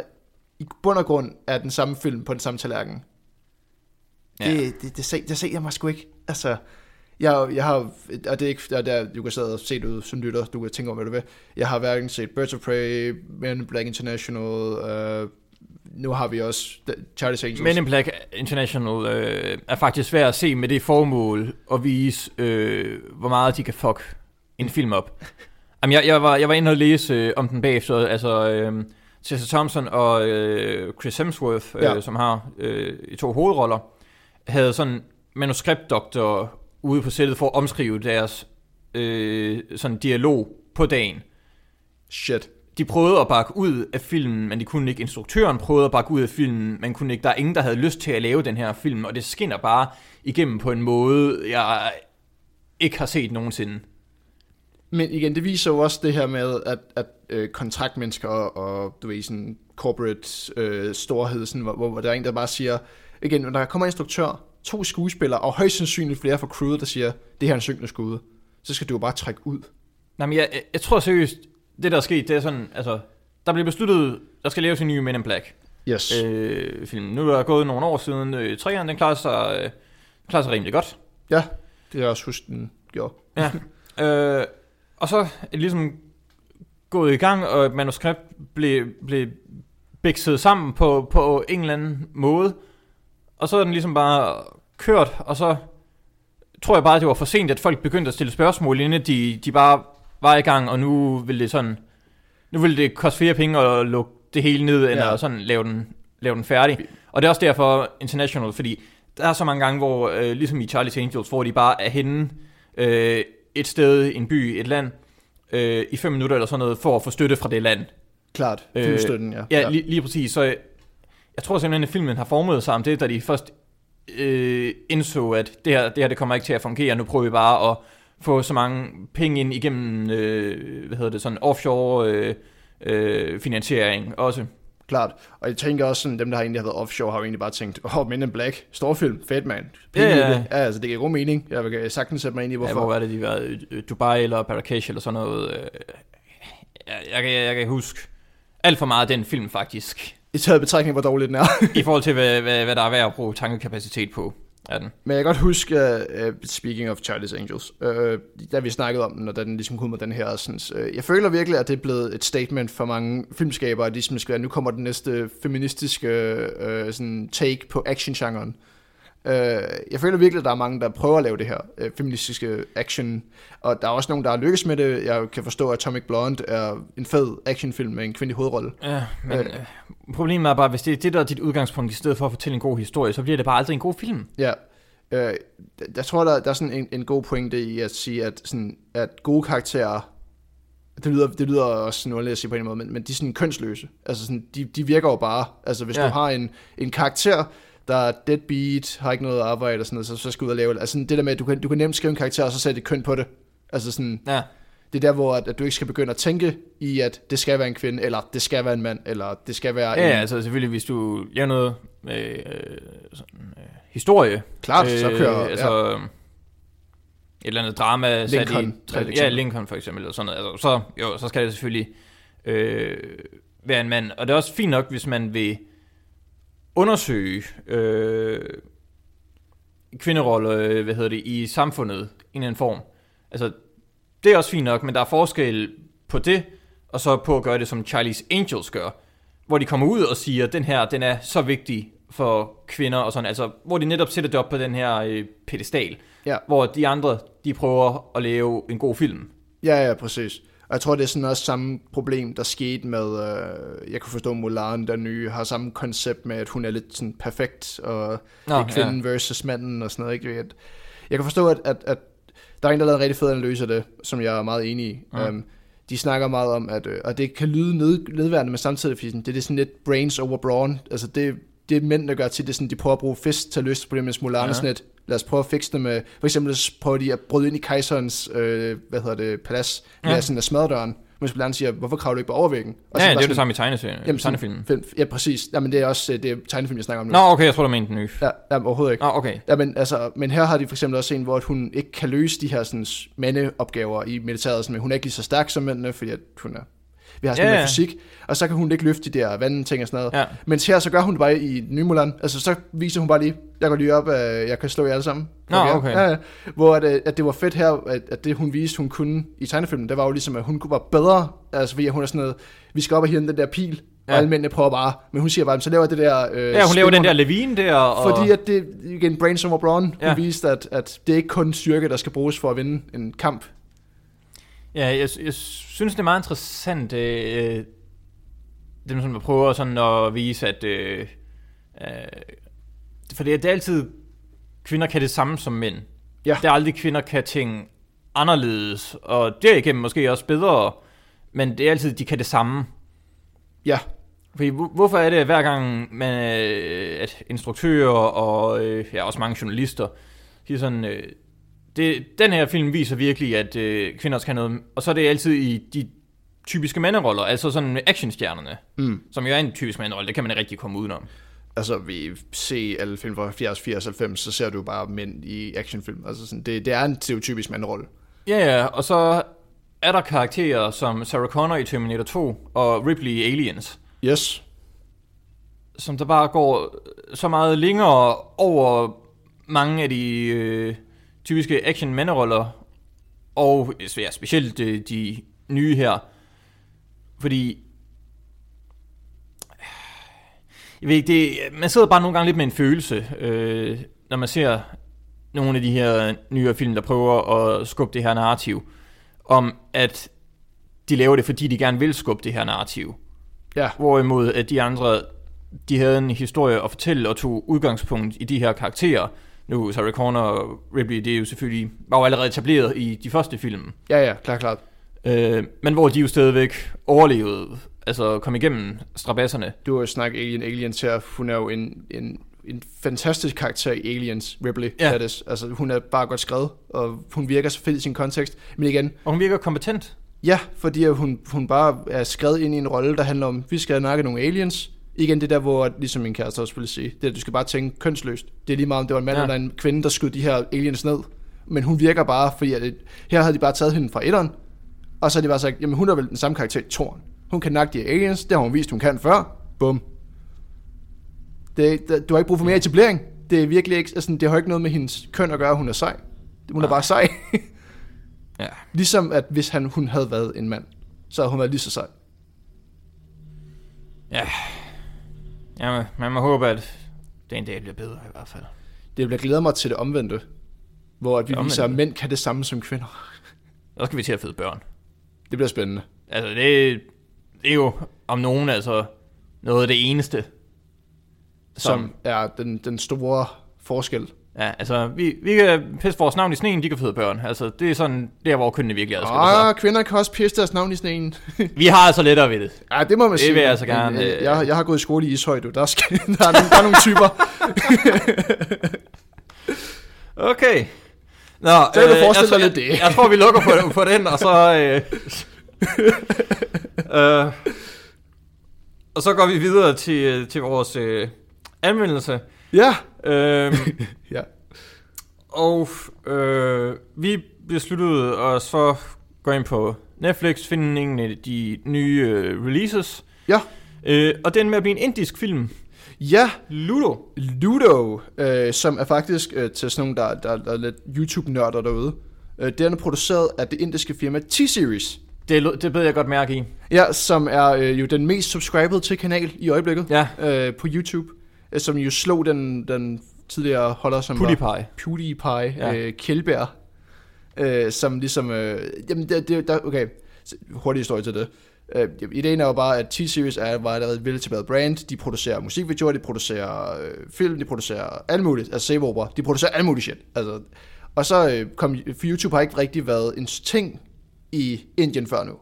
i bund og grund er den samme film på den samme tallerken. Ja. Det, det, det, det, det ser jeg mig sgu ikke. Altså, jeg, jeg har, og det er ikke, og der, du kan sidde og se det ud som lytter, du kan tænke over, hvad du vil. Jeg har hverken set Birds of Prey, Men in Black International, øh, nu har vi også Charlie's Angels. Men in Black International øh, er faktisk værd at se med det formål at vise, øh, hvor meget de kan fuck en film op. Jamen, jeg, jeg, var, jeg var inde og læse øh, om den bagefter, altså øh, Tessa Thompson og øh, Chris Hemsworth, øh, ja. som har øh, i to hovedroller, havde sådan manuskriptdoktor ude på sættet for at omskrive deres øh, sådan dialog på dagen. Shit. De prøvede at bakke ud af filmen, men de kunne ikke. Instruktøren prøvede at bakke ud af filmen, men kunne ikke. Der er ingen, der havde lyst til at lave den her film, og det skinner bare igennem på en måde, jeg ikke har set nogensinde. Men igen, det viser jo også det her med, at, at øh, kontraktmennesker og, du ved, sådan corporate øh, storhed, sådan, hvor, hvor der er en, der bare siger, igen, når der kommer en instruktør, to skuespillere, og højst sandsynligt flere fra crewet, der siger, det her er en synkende skud, så skal du jo bare trække ud. Nej, men jeg, jeg, tror seriøst, det der er sket, det er sådan, altså, der blev besluttet, der skal laves en ny Men in Black Yes. øh, film. Nu er der gået nogle år siden, øh, træerne, den klarer sig, øh, klarer sig rimelig godt. Ja, det har jeg også husket, den gjorde. Ja. øh, og så er ligesom gået i gang, og et manuskript blev, blev bikset sammen på, på en eller anden måde. Og så er den ligesom bare kørt, og så tror jeg bare, at det var for sent, at folk begyndte at stille spørgsmål, inden de, de bare var i gang, og nu ville det sådan, nu ville det koste flere penge at lukke det hele ned, end Ja. at sådan lave den, lave den færdig. Og det er også derfor International, fordi der er så mange gange, hvor øh, ligesom i Charlie's Angels, hvor de bare er henne øh, et sted, en by, et land, øh, i fem minutter eller sådan noget, for at få støtte fra det land. Klart, Øh, filmstøtten, ja. Ja, lige, lige præcis. Så jeg, jeg tror simpelthen, at filmen har formet sig om det, da de først øh, indså, at det her, det her det kommer ikke til at fungere. Nu prøver vi bare at få så mange penge ind igennem, øh, hvad hedder det, sådan offshore øh, øh, finansiering også. Klart. Og jeg tænker også, sådan, dem, der har egentlig har været offshore, har jo egentlig bare tænkt, åh, oh, Men in Black, storfilm, fedt mand. Penge Ja, ja. det. ja, altså det giver god mening. Jeg vil sagtens sætte mig ind i, Ja, hvorfor. hvor er det, de var? Øh, Dubai eller Marrakesh eller sådan noget. Øh, jeg, jeg, kan, jeg kan huske alt for meget af den film faktisk, I taget betragtning, hvor dårligt den er. i forhold til, hvad, hvad, hvad der er værd at bruge tankekapacitet på. Er den. Men jeg kan godt huske, uh, speaking of Charlie's Angels, uh, da vi snakkede om den, og da den ligesom kom med den her, sådan, uh, jeg føler virkelig, at det er blevet et statement for mange filmskabere, at de ligesom skal være, nu kommer den næste feministiske uh, sådan, take på actiongenren. Uh, jeg føler virkelig, at der er mange, der prøver at lave det her uh, feministiske action, og der er også nogen, der har lykkes med det. Jeg kan forstå, at Atomic Blonde er en fed actionfilm med en kvindelig hovedrolle. Ja, men Øh. øh. problemet er bare, hvis det er det, der er dit udgangspunkt, i stedet for at fortælle en god historie, så bliver det bare aldrig en god film. Ja. Øh, jeg tror, der, der er sådan en, en god pointe i at sige, at, sådan, at gode karakterer, det lyder, det lyder også noget at sige på en måde, men, men de er sådan kønsløse. Altså sådan, de, de virker jo bare. Altså hvis. Ja. du har en, en karakter, der er deadbeat, har ikke noget arbejde og sådan noget, så, så skal ud og lave Altså det der med, at du kan, du kan nemt skrive en karakter, og så sætte et køn på det. Altså sådan, Ja, Det er der, hvor at, at du ikke skal begynde at tænke i, at det skal være en kvinde, eller det skal være en mand, eller det skal være Ja, en... ja, altså selvfølgelig, hvis du laver noget med øh, sådan, øh, historie. Klart, så kører- Øh, altså, et eller andet drama sat Lincoln, i... er et Ja. Lincoln for eksempel, eller sådan noget. Altså, så, jo, så skal det selvfølgelig øh, være en mand. Og det er også fint nok, hvis man vil undersøge øh, kvinderolle, øh, hvad hedder det, i samfundet i en anden form. Altså, det er også fint nok, men der er forskel på det, og så på at gøre det, som Charlie's Angels gør, hvor de kommer ud og siger, at den her, den er så vigtig for kvinder og sådan, altså, hvor de netop sætter det op på den her øh, pedestal, Ja. hvor de andre, de prøver at lave en god film. Ja, ja, præcis. Og jeg tror, det er sådan også samme problem, der skete med, øh, jeg kunne forstå, Mulan, der nye, har samme koncept med, at hun er lidt sådan perfekt, og Nå, det er kvinden versus manden og sådan noget. Ikke? At, jeg kan forstå, at, at, at der er en, der lavet en rigtig fed analyse af det, som jeg er meget enig i. Mm. Um, de snakker meget om, at øh, og det kan lyde ned, nedværende, men samtidig, fordi sådan, det er sådan lidt brains over brawn. Altså det, det er mænd, der gør til det, sådan, de prøver at bruge fist til at løse problemet, mens Mulan Ja. er sådan lidt, lad os prøve at fikse det med, for eksempel så prøver de at bryde ind i kejserens, øh, hvad hedder det, palads, med Ja. sådan at smadre døren, mens Mulan siger, hvorfor kravler du ikke på overvæggen? Og Ja, ja, det er det sådan, samme i tegneserien, Jamen, tegnefilmen. film, ja, præcis. Jamen, det er også øh, det er tegnefilm, jeg snakker om nu. Nå, okay, jeg tror, du mente den nye. Ja, jamen, overhovedet ikke. Nå, okay. Ja, men, altså, men her har de for eksempel også en, hvor hun ikke kan løse de her sådan, mandeopgaver i militæret. Sådan, men hun er ikke lige så stærk som mændene, fordi at hun er... Vi har sådan yeah. med fysik, og så kan hun ikke løfte de der vandting og sådan noget. Ja. Mens her, så gør hun det bare i Mulan. Altså, så viser hun bare lige, jeg går lige op, at jeg kan slå jer alle sammen. Nå, okay. Ja. Hvor at, øh, at det var fedt her, at, at det hun viste, hun kunne i tegnefilmen, det var jo ligesom, at hun kunne være bedre. Altså, fordi hun er sådan noget, vi skal op og hive den der pil, Ja. og alle mændene prøver bare. Men hun siger bare, så laver det der... Øh, Ja, hun laver den der levine der, og... fordi at det, igen, Brains over Braun, hun Ja. viste, at, at det er ikke kun styrke, der skal bruges for at vinde en kamp. Ja, jeg, jeg synes, det er meget interessant, øh, dem som prøver sådan at vise, at... Øh, øh, for det er, det er altid, kvinder kan det samme som mænd. Ja. Det er aldrig, kvinder kan ting anderledes, og derigennem måske også bedre, men det er altid, de kan det samme. Ja, Fordi hvor- hvorfor er det, at hver gang man, øh, at instruktører og øh, ja, også mange journalister siger sådan, øh, det, den her film viser virkelig, at øh, kvinder skal noget, og så er det altid i de typiske manderoller, altså sådan actionstjernerne, mm. som jo er en typisk manderolle, det kan man ikke rigtig komme udenom. altså vi ser alle film fra 70, 80, 90, så ser du bare mænd i actionfilm. Altså sådan, det, det er en stereotypisk mandrolle. Ja, ja, og så er der karakterer som Sarah Connor i Terminator 2 og Ripley i Aliens, Yes. som der bare går så meget længere over mange af de øh, typiske action manderoller og ja, specielt øh, de nye her. Fordi jeg ved ikke, det, man sidder bare nogle gange lidt med en følelse, øh, når man ser nogle af de her nyere film, der prøver at skubbe det her narrativ, om at de laver det, fordi de gerne vil skubbe det her narrativ. Ja, Hvorimod at de andre, de havde en historie at fortælle og tog udgangspunkt i de her karakterer. Nu Sarah Connor og Ripley, det er jo selvfølgelig, var jo allerede etableret i de første film. ja, ja, klart, klart. Øh, men hvor de jo stadigvæk overlevede, altså kom igennem strabasserne. Du har jo snakket Alien Aliens her. Hun er jo en, en, en fantastisk karakter i Aliens, Ripley. Ja. Ja. Altså, hun er bare godt skrevet, og hun virker så fedt i sin kontekst. Men igen, Og hun virker kompetent. Ja, fordi hun, hun bare er skrevet ind i en rolle, der handler om, vi skal nakke nogle aliens. Igen det der, hvor, ligesom min kæreste også ville sige, det er, at du skal bare tænke kønsløst. Det er lige meget, om det var en mand ja. eller en kvinde, der skød de her aliens ned. Men hun virker bare, fordi at det, her havde de bare taget hende fra etteren, og så har de bare sagt, jamen hun er vel den samme karakter i toren. Hun kan nakke de aliens, det har hun vist, hun kan før. Bum. Det, det, du har ikke brug for mere etablering. Det er virkelig ikke, altså, det har ikke noget med hendes køn at gøre, hun er sej. Hun er Nej. bare sej. Ja. Ligesom at hvis han, hun havde været en mand, så havde hun været lige så sej. Ja. Ja man må håbe, at det en dag bliver bedre i hvert fald. Det bliver glæder mig til det omvendte, hvor at vi Det viser, at omvendte. mænd kan det samme som kvinder. Så skal vi til at føde børn. Det bliver spændende. Altså, det, det er jo om nogen, altså noget af det eneste. Som, som er den, den store forskel. Ja, altså, vi, vi kan pisse vores navn i sneen, de kan føde børn. Altså, det er sådan, der hvor kønnene virkelig adskiller sig. Ah, kvinder kan også pisse deres navn i sneen. Vi har altså lettere ved det. Ja, det må man Det sige. vil jeg altså Men, gerne, øh, øh, Jeg, jeg har gået i skole i Ishøj, du. Der, skal, der, er, nogle, der er nogle typer. Okay. Nå, Så kan du øh, forestille jeg, dig lidt jeg, det. jeg tror, vi lukker på, på den, og så... Øh, øh, og så går vi videre til, til vores øh, anmeldelse. Ja. Øh, Ja. og øh, vi besluttede os for at gå ind på Netflix, finde en af de nye øh, releases. Ja. Øh, og den med at blive en indisk film. Ja, Ludo. Ludo, øh, som er faktisk øh, til sådan nogle, der, der, der er lidt YouTube-nørder derude. Øh, den er produceret af det indiske firma T-Series. Det, det bed jeg godt mærke i. Ja, som er øh, jo den mest subscribed til kanal i øjeblikket Ja, øh, på YouTube. Øh, som jo slog den, den tidligere holder, som var PewDiePie. PewDiePie, Ja. øh, Kjeldbær. Øh, som ligesom, øh, jamen det, det, der, okay, hurtig historie til det. Øh, ideen er jo bare, at T-Series er, var allerede et veletableret brand. De producerer musikvideoer, de producerer øh, film, de producerer alt muligt. Altså save. De producerer alt muligt shit. Altså, og så øh, kom, for YouTube har ikke rigtig været en ting i Indien før nu.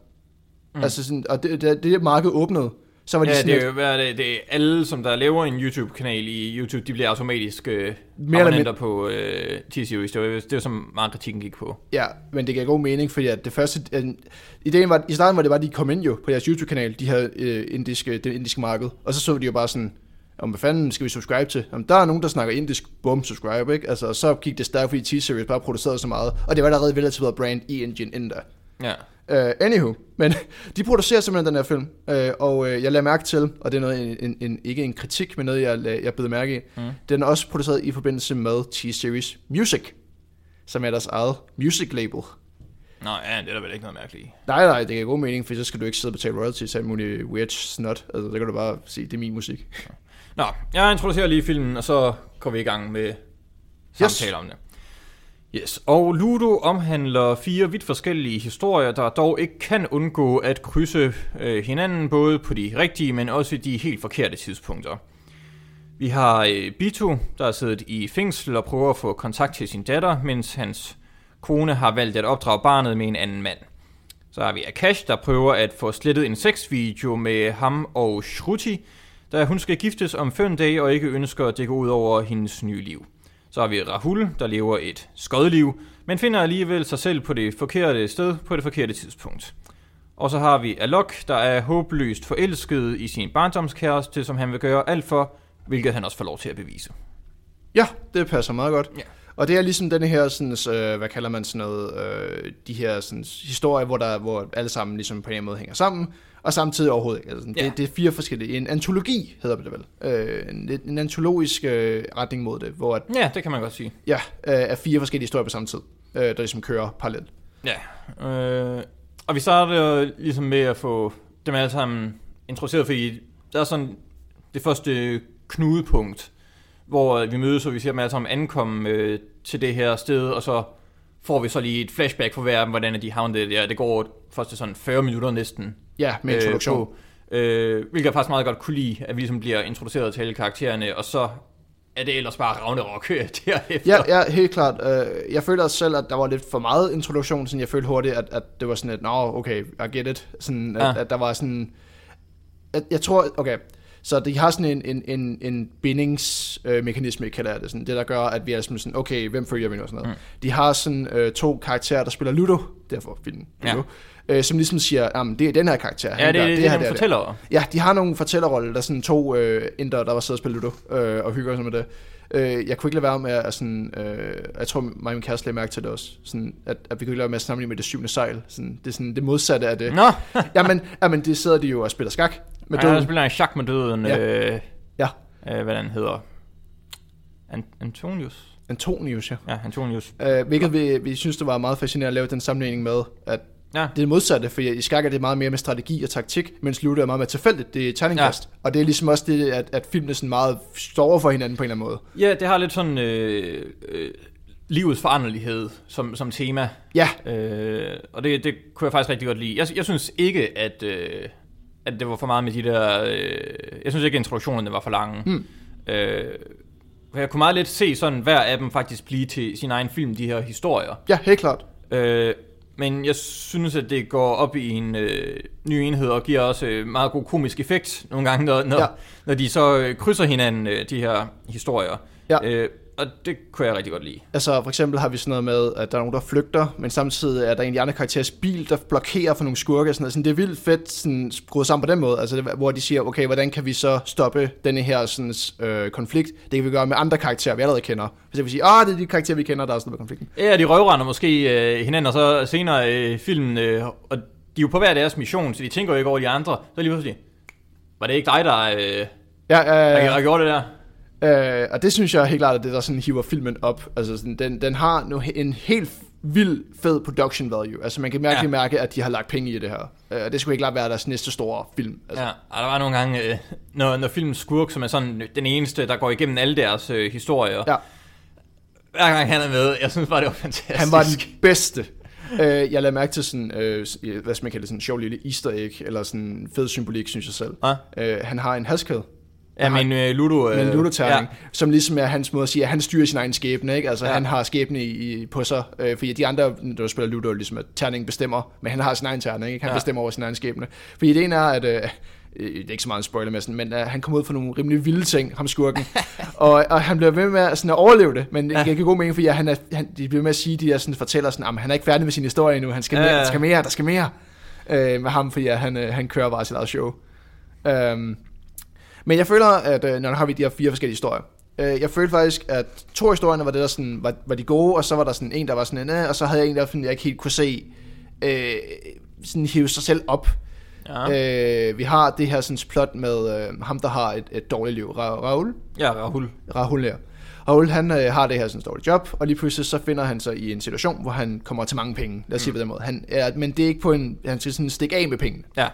Mm. Altså sådan, og det, det, det marked åbnede, så var de Ja, sådan det er hvad er det, det er alle, som der laver en YouTube-kanal i YouTube, de bliver automatisk øh, Mere abonnenter på øh, T-Series. Det var det var som meget kritikken gik på. Ja, men det gav god mening, fordi at det første... Øh, ideen var, I starten var det bare, at de kom ind jo på deres YouTube-kanal, de her øh, indiske, det indiske marked, og så så de jo bare sådan, om hvad fanden skal vi subscribe til? Om der er nogen, der snakker indisk, bum, subscribe, ikke? Altså, og så gik det stærkt, fordi T-Series bare producerede så meget, og det var allerede vel brand i Indien inden da. Ja. Uh, anywho, men de producerer simpelthen den her film, uh, og uh, jeg lader mærke til, og det er noget, en, en, en, ikke en kritik, men noget, jeg, jeg blev mærke i, Mm. den er også produceret i forbindelse med T-Series Music, som er deres eget music label. Nå, ja, det er der vel ikke noget mærkeligt i. Nej, nej, det giver god mening, for så skal du ikke sidde og betale royalties til alt muligt weird snot. Altså, så kan du bare sige, det er min musik. Nå, jeg introducerer lige filmen, og så går vi i gang med samtale om det. Yes, og Ludo omhandler fire vidt forskellige historier, der dog ikke kan undgå at krydse øh, hinanden, både på de rigtige, men også de helt forkerte tidspunkter. Vi har øh, Bito, der er siddet i fængsel og prøver at få kontakt til sin datter, mens hans kone har valgt at opdrage barnet med en anden mand. Så har vi Akash, der prøver at få slettet en sexvideo med ham og Shruti, da hun skal giftes om fem dage og ikke ønsker at det går ud over hendes nye liv. Så har vi Rahul, der lever et skodliv, men finder alligevel sig selv på det forkerte sted på det forkerte tidspunkt. Og så har vi Alok, der er håbløst forelsket i sin barndomskæreste, som han vil gøre alt for, hvilket han også får lov til at bevise. Ja, det passer meget godt. Ja. Og det er ligesom denne her, sådan, øh, hvad kalder man sådan noget, øh, de her sådan, historier, hvor, der, hvor alle sammen ligesom på en måde hænger sammen, og samtidig overhovedet ikke. Altså, Ja. det, det er fire forskellige. En antologi hedder det vel. Øh, en, en antologisk øh, retning mod det, hvor at, Ja, det kan man godt sige. ja, øh, er fire forskellige historier på samme tid, øh, der ligesom kører parallelt. Ja, øh, og vi starter ligesom med at få dem alle sammen introduceret, fordi der er sådan det første knudepunkt, hvor vi mødes, og vi ser dem alle sammen ankomme øh, til det her sted, og så får vi så lige et flashback for hver af dem, hvordan de havnet der. Det går først til sådan 40 minutter næsten. Ja, med introduktion. Øh, på, øh, hvilket jeg faktisk meget godt kunne lide, at vi ligesom bliver introduceret til alle karaktererne, og så er det ellers bare Ragnarok øh, derefter. Ja, ja, helt klart. Øh, Jeg føler også selv, at der var lidt for meget introduktion, sådan jeg følte hurtigt, at, at det var sådan et, nå, okay, I get it. Sådan, at, Ja. at der var sådan, at jeg tror, okay, så de har sådan en, en, en, en bindingsmekanisme, kalder jeg det, sådan, det der gør, at vi er sådan, sådan, okay, hvem følger vi nu og sådan noget. Mm. De har sådan øh, to karakterer, der spiller Ludo, derfor filmen Ludo, ja. øh, som ligesom siger, jamen, det er den her karakter. Ja, han det, gør det, det, det, her, fortæller. Ja, de har nogle fortællerrolle, der er sådan to øh, indere, der var siddet og spille Ludo øh, og hygger sig med det. Øh, jeg kunne ikke lade være med at sådan, øh, jeg tror mig og min kæreste lagde mærke til det også, sådan, at, at vi kunne ikke lade være med at sammenligne med det syvende sejl. Sådan, det er sådan det modsatte af det. Nå, Jamen, jamen, det sidder de jo og spiller skak med ja, han døden. spiller en chak med døden. Ja. Øh, Ja. øh, hvad den hedder. An- Antonius? Antonius, ja. Ja, Antonius. Øh, hvilket vi, vi synes, det var meget fascinerende at lave den sammenligning med, at Ja, det er det modsatte, for i skak er det meget mere med strategi og taktik, mens Ludo er meget mere tilfældigt, det er terningkast. Ja. Og det er ligesom også det, at, at filmene sådan meget står over for hinanden på en eller anden måde. ja det har lidt sådan øh, øh, livets foranderlighed som, som tema. Ja, Øh, og det, det kunne jeg faktisk rigtig godt lide. Jeg, jeg synes ikke, at, øh, at det var for meget med de der... Øh, jeg synes ikke, at introduktionerne var for lange. Mm. Øh, for jeg kunne meget let se sådan hver af dem faktisk blive til sin egen film, de her historier. ja, helt klart. Øh, men jeg synes, at det går op i en øh, ny enhed og giver også øh, meget god komisk effekt nogle gange, når, når, Ja. når de så øh, krydser hinanden, øh, de her historier. Ja. Øh, og det kunne jeg rigtig godt lide. Altså for eksempel har vi sådan noget med, at der er nogen, der flygter, men samtidig er der en af de andre karakterers bil, der blokerer for nogle skurke. Sådan noget. Sådan, det er vildt fedt sådan, skruet sammen på den måde, altså, hvor de siger, okay, hvordan kan vi så stoppe denne her sådan, øh, konflikt? Det kan vi gøre med andre karakterer, vi allerede kender. Hvis jeg vil sige, ah, det er de karakterer, vi kender, der er sådan noget konflikten. Ja, de røvrender måske øh, hinanden, og så senere i øh, filmen, øh, og de er jo på hver deres mission, så de tænker jo ikke over de andre. Så lige pludselig, var det ikke dig, der, øh, Ja, ja, der, der gjorde det der? Øh, og det synes jeg helt klart er det, der sådan hiver filmen op. Altså sådan, den, den har nu en helt vild fed production value. Altså man kan virkelig ja. Mærke, at de har lagt penge i det her. Øh, det skulle ikke klart være deres næste store film. Altså, Ja, og der var nogle gange, øh, når, når filmen Skurk, som er sådan den eneste, der går igennem alle deres øh, historier, Ja. hver gang han er med, jeg synes bare, det var fantastisk. Han var den bedste. Øh, jeg lavede mærke til sådan, øh, hvad skal man kalde det, sådan en sjov lille easter egg, eller sådan fed symbolik, synes jeg selv. Ja, Øh, han har en halskæde ja men øh, Ludo... Øh, med en ludoterning, Ja, ja. som ligesom er hans måde at sige, at han styrer sin egen skæbne, ikke? Altså Ja. ja. han har skæbne i, på sig, øh, fordi de andre, du spiller ludo, ligesom at terningen bestemmer, men han har sin egen terning, ikke? Han Ja. ja. bestemmer over sin egen skæbne. Fordi ideen er, at, øh, øh, det er ikke så meget en spoiler med sådan, men uh, han kommer ud for nogle rimelig vilde ting, ham skurken, og, og han bliver ved med at, sådan, at overleve det, men Ja. ja. det giver god mening, fordi han er, han, de bliver med at sige, de der sådan, fortæller sådan, at han er ikke færdig med sin historie endnu, han skal, Ja, mere, ja. der skal mere, der skal mere øh, med ham, fordi at han, øh, han kører bare sit eget show. Um, men jeg føler, at øh, når har vi de her fire forskellige historier, øh, jeg følte faktisk, at to historierne var det der sådan, var, var de gode, og så var der sådan en, der var sådan en, og så havde jeg en, der sådan, jeg ikke helt kunne se, øh, sådan hive sig selv op. ja. Ja. Øh, vi har det her sådan plot med øh, ham, der har et, et dårligt liv, Ra- Raoul. ja Rahul. Rahul, ja. Raoul, han øh, har det her sådan dårligt job, og lige pludselig så finder han sig i en situation, hvor han kommer til mange penge. Lad os sige Mm. på den måde. Han, er, men det er ikke på en, han skal sådan stikke af med pengene. Ja,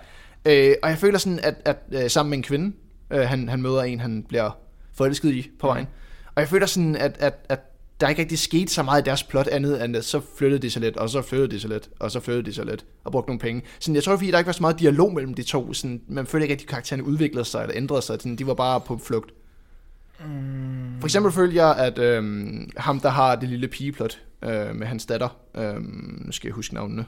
Øh, og jeg føler sådan, at, at øh, sammen med en kvinde, øh, han, han møder en, han bliver forelsket i på vejen. Og jeg føler sådan, at, at, at der ikke rigtig skete så meget i deres plot andet, end at så flyttede de så lidt, og så flyttede de så lidt, og så flyttede de så lidt, og brugte nogle penge. Sådan, jeg tror, fordi der ikke var så meget dialog mellem de to. Sådan, man følte ikke, at de karaktererne udviklede sig eller ændrede sig. Sådan, de var bare på flugt. For eksempel følte jeg, at øhm, ham, der har det lille pigeplot øh, med hans datter, øhm, nu skal jeg huske navnene,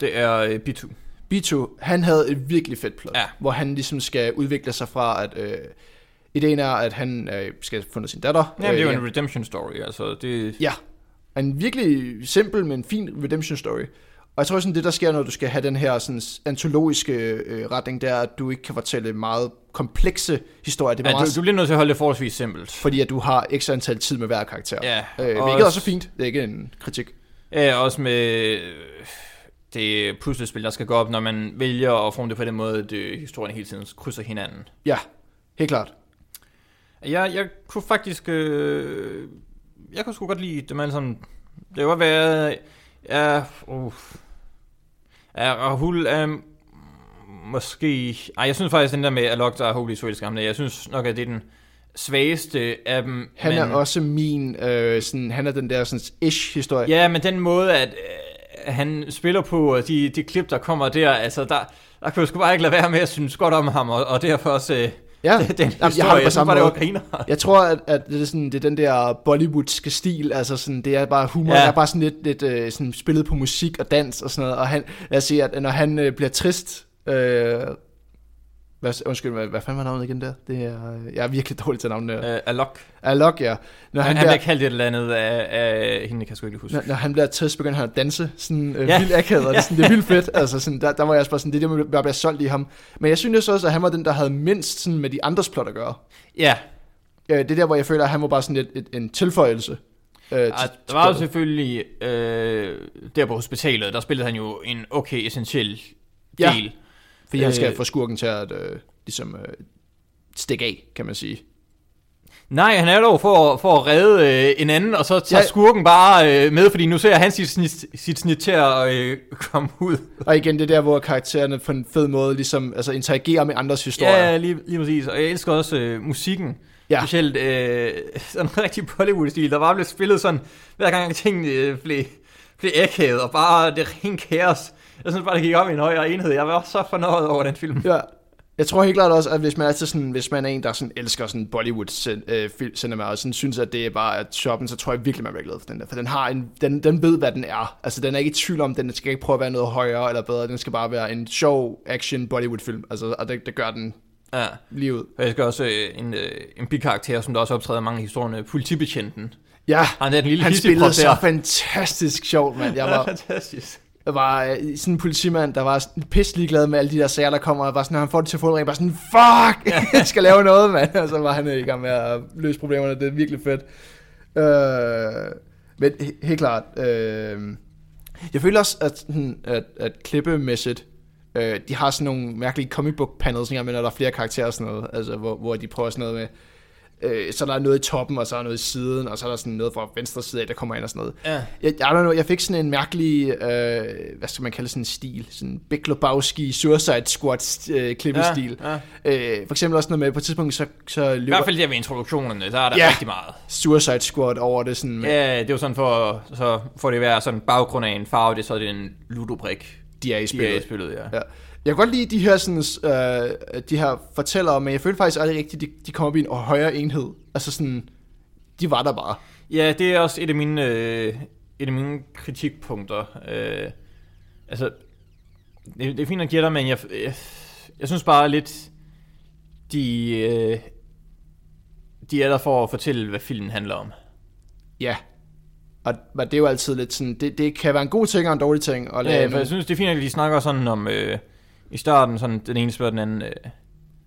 det er øh, Bitu. Bito, han havde et virkelig fedt plot, Ja. hvor han ligesom skal udvikle sig fra, at øh, ideen er, at han øh, skal have fundet sin datter. Ja, det er jo øh, en redemption story, altså det... Ja, en virkelig simpel, men fin redemption story. Og jeg tror sådan, det der sker, når du skal have den her sådan, antologiske øh, retning, det er, at du ikke kan fortælle meget komplekse historier. Det er Ja, meget, du, du bliver nødt til at holde det forholdsvis simpelt. fordi at du har ekstra antal tid med hver karakter. Ja, øh, hvilket også er fint. Det er ikke en kritik. Ja, også med øh, det puslespil, der skal gå op, når man vælger at forme det på den måde, at øh, historien hele tiden krydser hinanden. Ja, helt klart. Jeg, jeg kunne faktisk... Øh, jeg kunne sgu godt lide dem alle sammen. Det kan godt være... Ja, uh, ja, Rahul er måske... Ej, jeg synes faktisk, den der med Alok, der er Holy Swedish gamle, jeg synes nok, at det er den svageste af dem. Han men, er også min, øh, sådan, han er den der sådan ish-historie. Ja, men den måde, at øh, han spiller på, og de, de klip, der kommer der, altså, der, der kunne jeg sgu bare ikke lade være med at synes godt om ham, og, og derfor også... Øh, Ja, den Jamen, historie, jeg har det på synes samme det var måde. Jeg tror, at, at det, er sådan, det er den der Bollywoodske stil, altså sådan, det er bare humor, Ja. ja. er bare sådan lidt, lidt øh, sådan spillet på musik og dans og sådan noget, og han, lad os sige, at når han øh, bliver trist, øh, hvad, undskyld, hvad, hvad fanden var navnet igen der? Det er, øh, jeg er virkelig dårlig til navnet der. Øh, Alok. Alok, ja. Når Han, han, han bliver, kaldt et eller andet af, af hende, kan jeg sgu ikke huske. når, når han bliver trist, begynder han at danse sådan øh, Ja. ja. vildt akavet, og det, Ja. er sådan, det er vildt fedt. Altså, sådan, der, der var jeg også bare sådan, det er det, bare bliver solgt i ham. Men jeg synes også, at han var den, der havde mindst sådan, med de andres plot at gøre. Ja, Øh, det er der, hvor jeg føler, at han var bare sådan et, et, en tilføjelse. Øh, til, og der var jo selvfølgelig, øh, der på hospitalet, der spillede han jo en okay essentiel Ja. Fordi han skal Øh. få skurken til at øh, ligesom, øh, stikke af, kan man sige. Nej, han er dog for, for at redde øh, en anden, og så tager Ja. skurken bare øh, med, fordi nu ser han sit snit, sit snit til at øh, komme ud. Og igen, det er der, hvor karaktererne på en fed måde ligesom, altså, interagerer med andres historier. Ja, lige, lige præcis. Og jeg elsker også øh, musikken. Ja. Specielt øh, sådan en rigtig Bollywood-stil. Der bare blev spillet sådan, hver gang tingene øh, blev, blev akavet, og bare det ren kaos. Jeg synes bare, det gik op i en højere enhed. Jeg var så fornøjet over den film. Ja. Jeg tror helt klart også, at hvis man er, til sådan, hvis man er en, der sådan elsker sådan Bollywood øh, cinema, og sådan synes, at det er bare at shoppen, så tror jeg virkelig, man bliver glad for den der. For den, har en, den, den ved, hvad den er. Altså, den er ikke i tvivl om, den skal ikke prøve at være noget højere eller bedre. Den skal bare være en sjov action Bollywood-film. Altså, og det, det gør den Ja. Lige ud. Og jeg skal også øh, en, øh, en bikarakter, som der også optræder mange af historierne, politibetjenten. Ja, Han er den lille han spillede så der. fantastisk sjovt, mand. Jeg var, fantastisk. Var øh, sådan en politimand, der var pisselig glad med alle de der sager, der kommer, og var sådan, når han får det til fodring, bare sådan, fuck, jeg skal lave noget, mand. Og så var han i gang med at løse problemerne, det er virkelig fedt. Øh, men he- helt klart, øh, jeg føler også, at, at, at klippemæssigt, øh, de har sådan nogle mærkelige comic book panels, med, når der er flere karakterer og sådan noget, altså, hvor, hvor de prøver sådan noget med, øh, så der er noget i toppen, og så er der noget i siden, og så er der sådan noget fra venstre side af, der kommer ind og sådan noget. Ja. Jeg, I don't know, jeg fik sådan en mærkelig, øh, hvad skal man kalde sådan en stil, sådan Big Lebowski Suicide Squad øh, klippestil. Ja, ja. Øh, for eksempel også noget med, på et tidspunkt, så, så I løber hvert fald der ved introduktionerne, der er der Ja. rigtig meget. Suicide Squad over det sådan, med, Ja, det er jo sådan for, så får det være sådan baggrund af en farve, det er så det en ludobrik. de er i De er spillet. i spillet, ja. Ja. Jeg kan godt lide de her, sådan, øh, de her fortællere, men jeg føler faktisk aldrig rigtigt, de, de kommer op i en højere enhed. Altså sådan, de var der bare. Ja, det er også et af mine, øh, et af mine kritikpunkter. Øh, altså, det, det er fint at give dig, men jeg, jeg, jeg synes bare lidt, de, øh, de er der for at fortælle, hvad filmen handler om. Ja. Og, og det er jo altid lidt sådan, det, det kan være en god ting og en dårlig ting. At lave Ja, for jeg synes, det er fint, at de snakker sådan om, øh, i starten, sådan den ene spørger den anden, øh,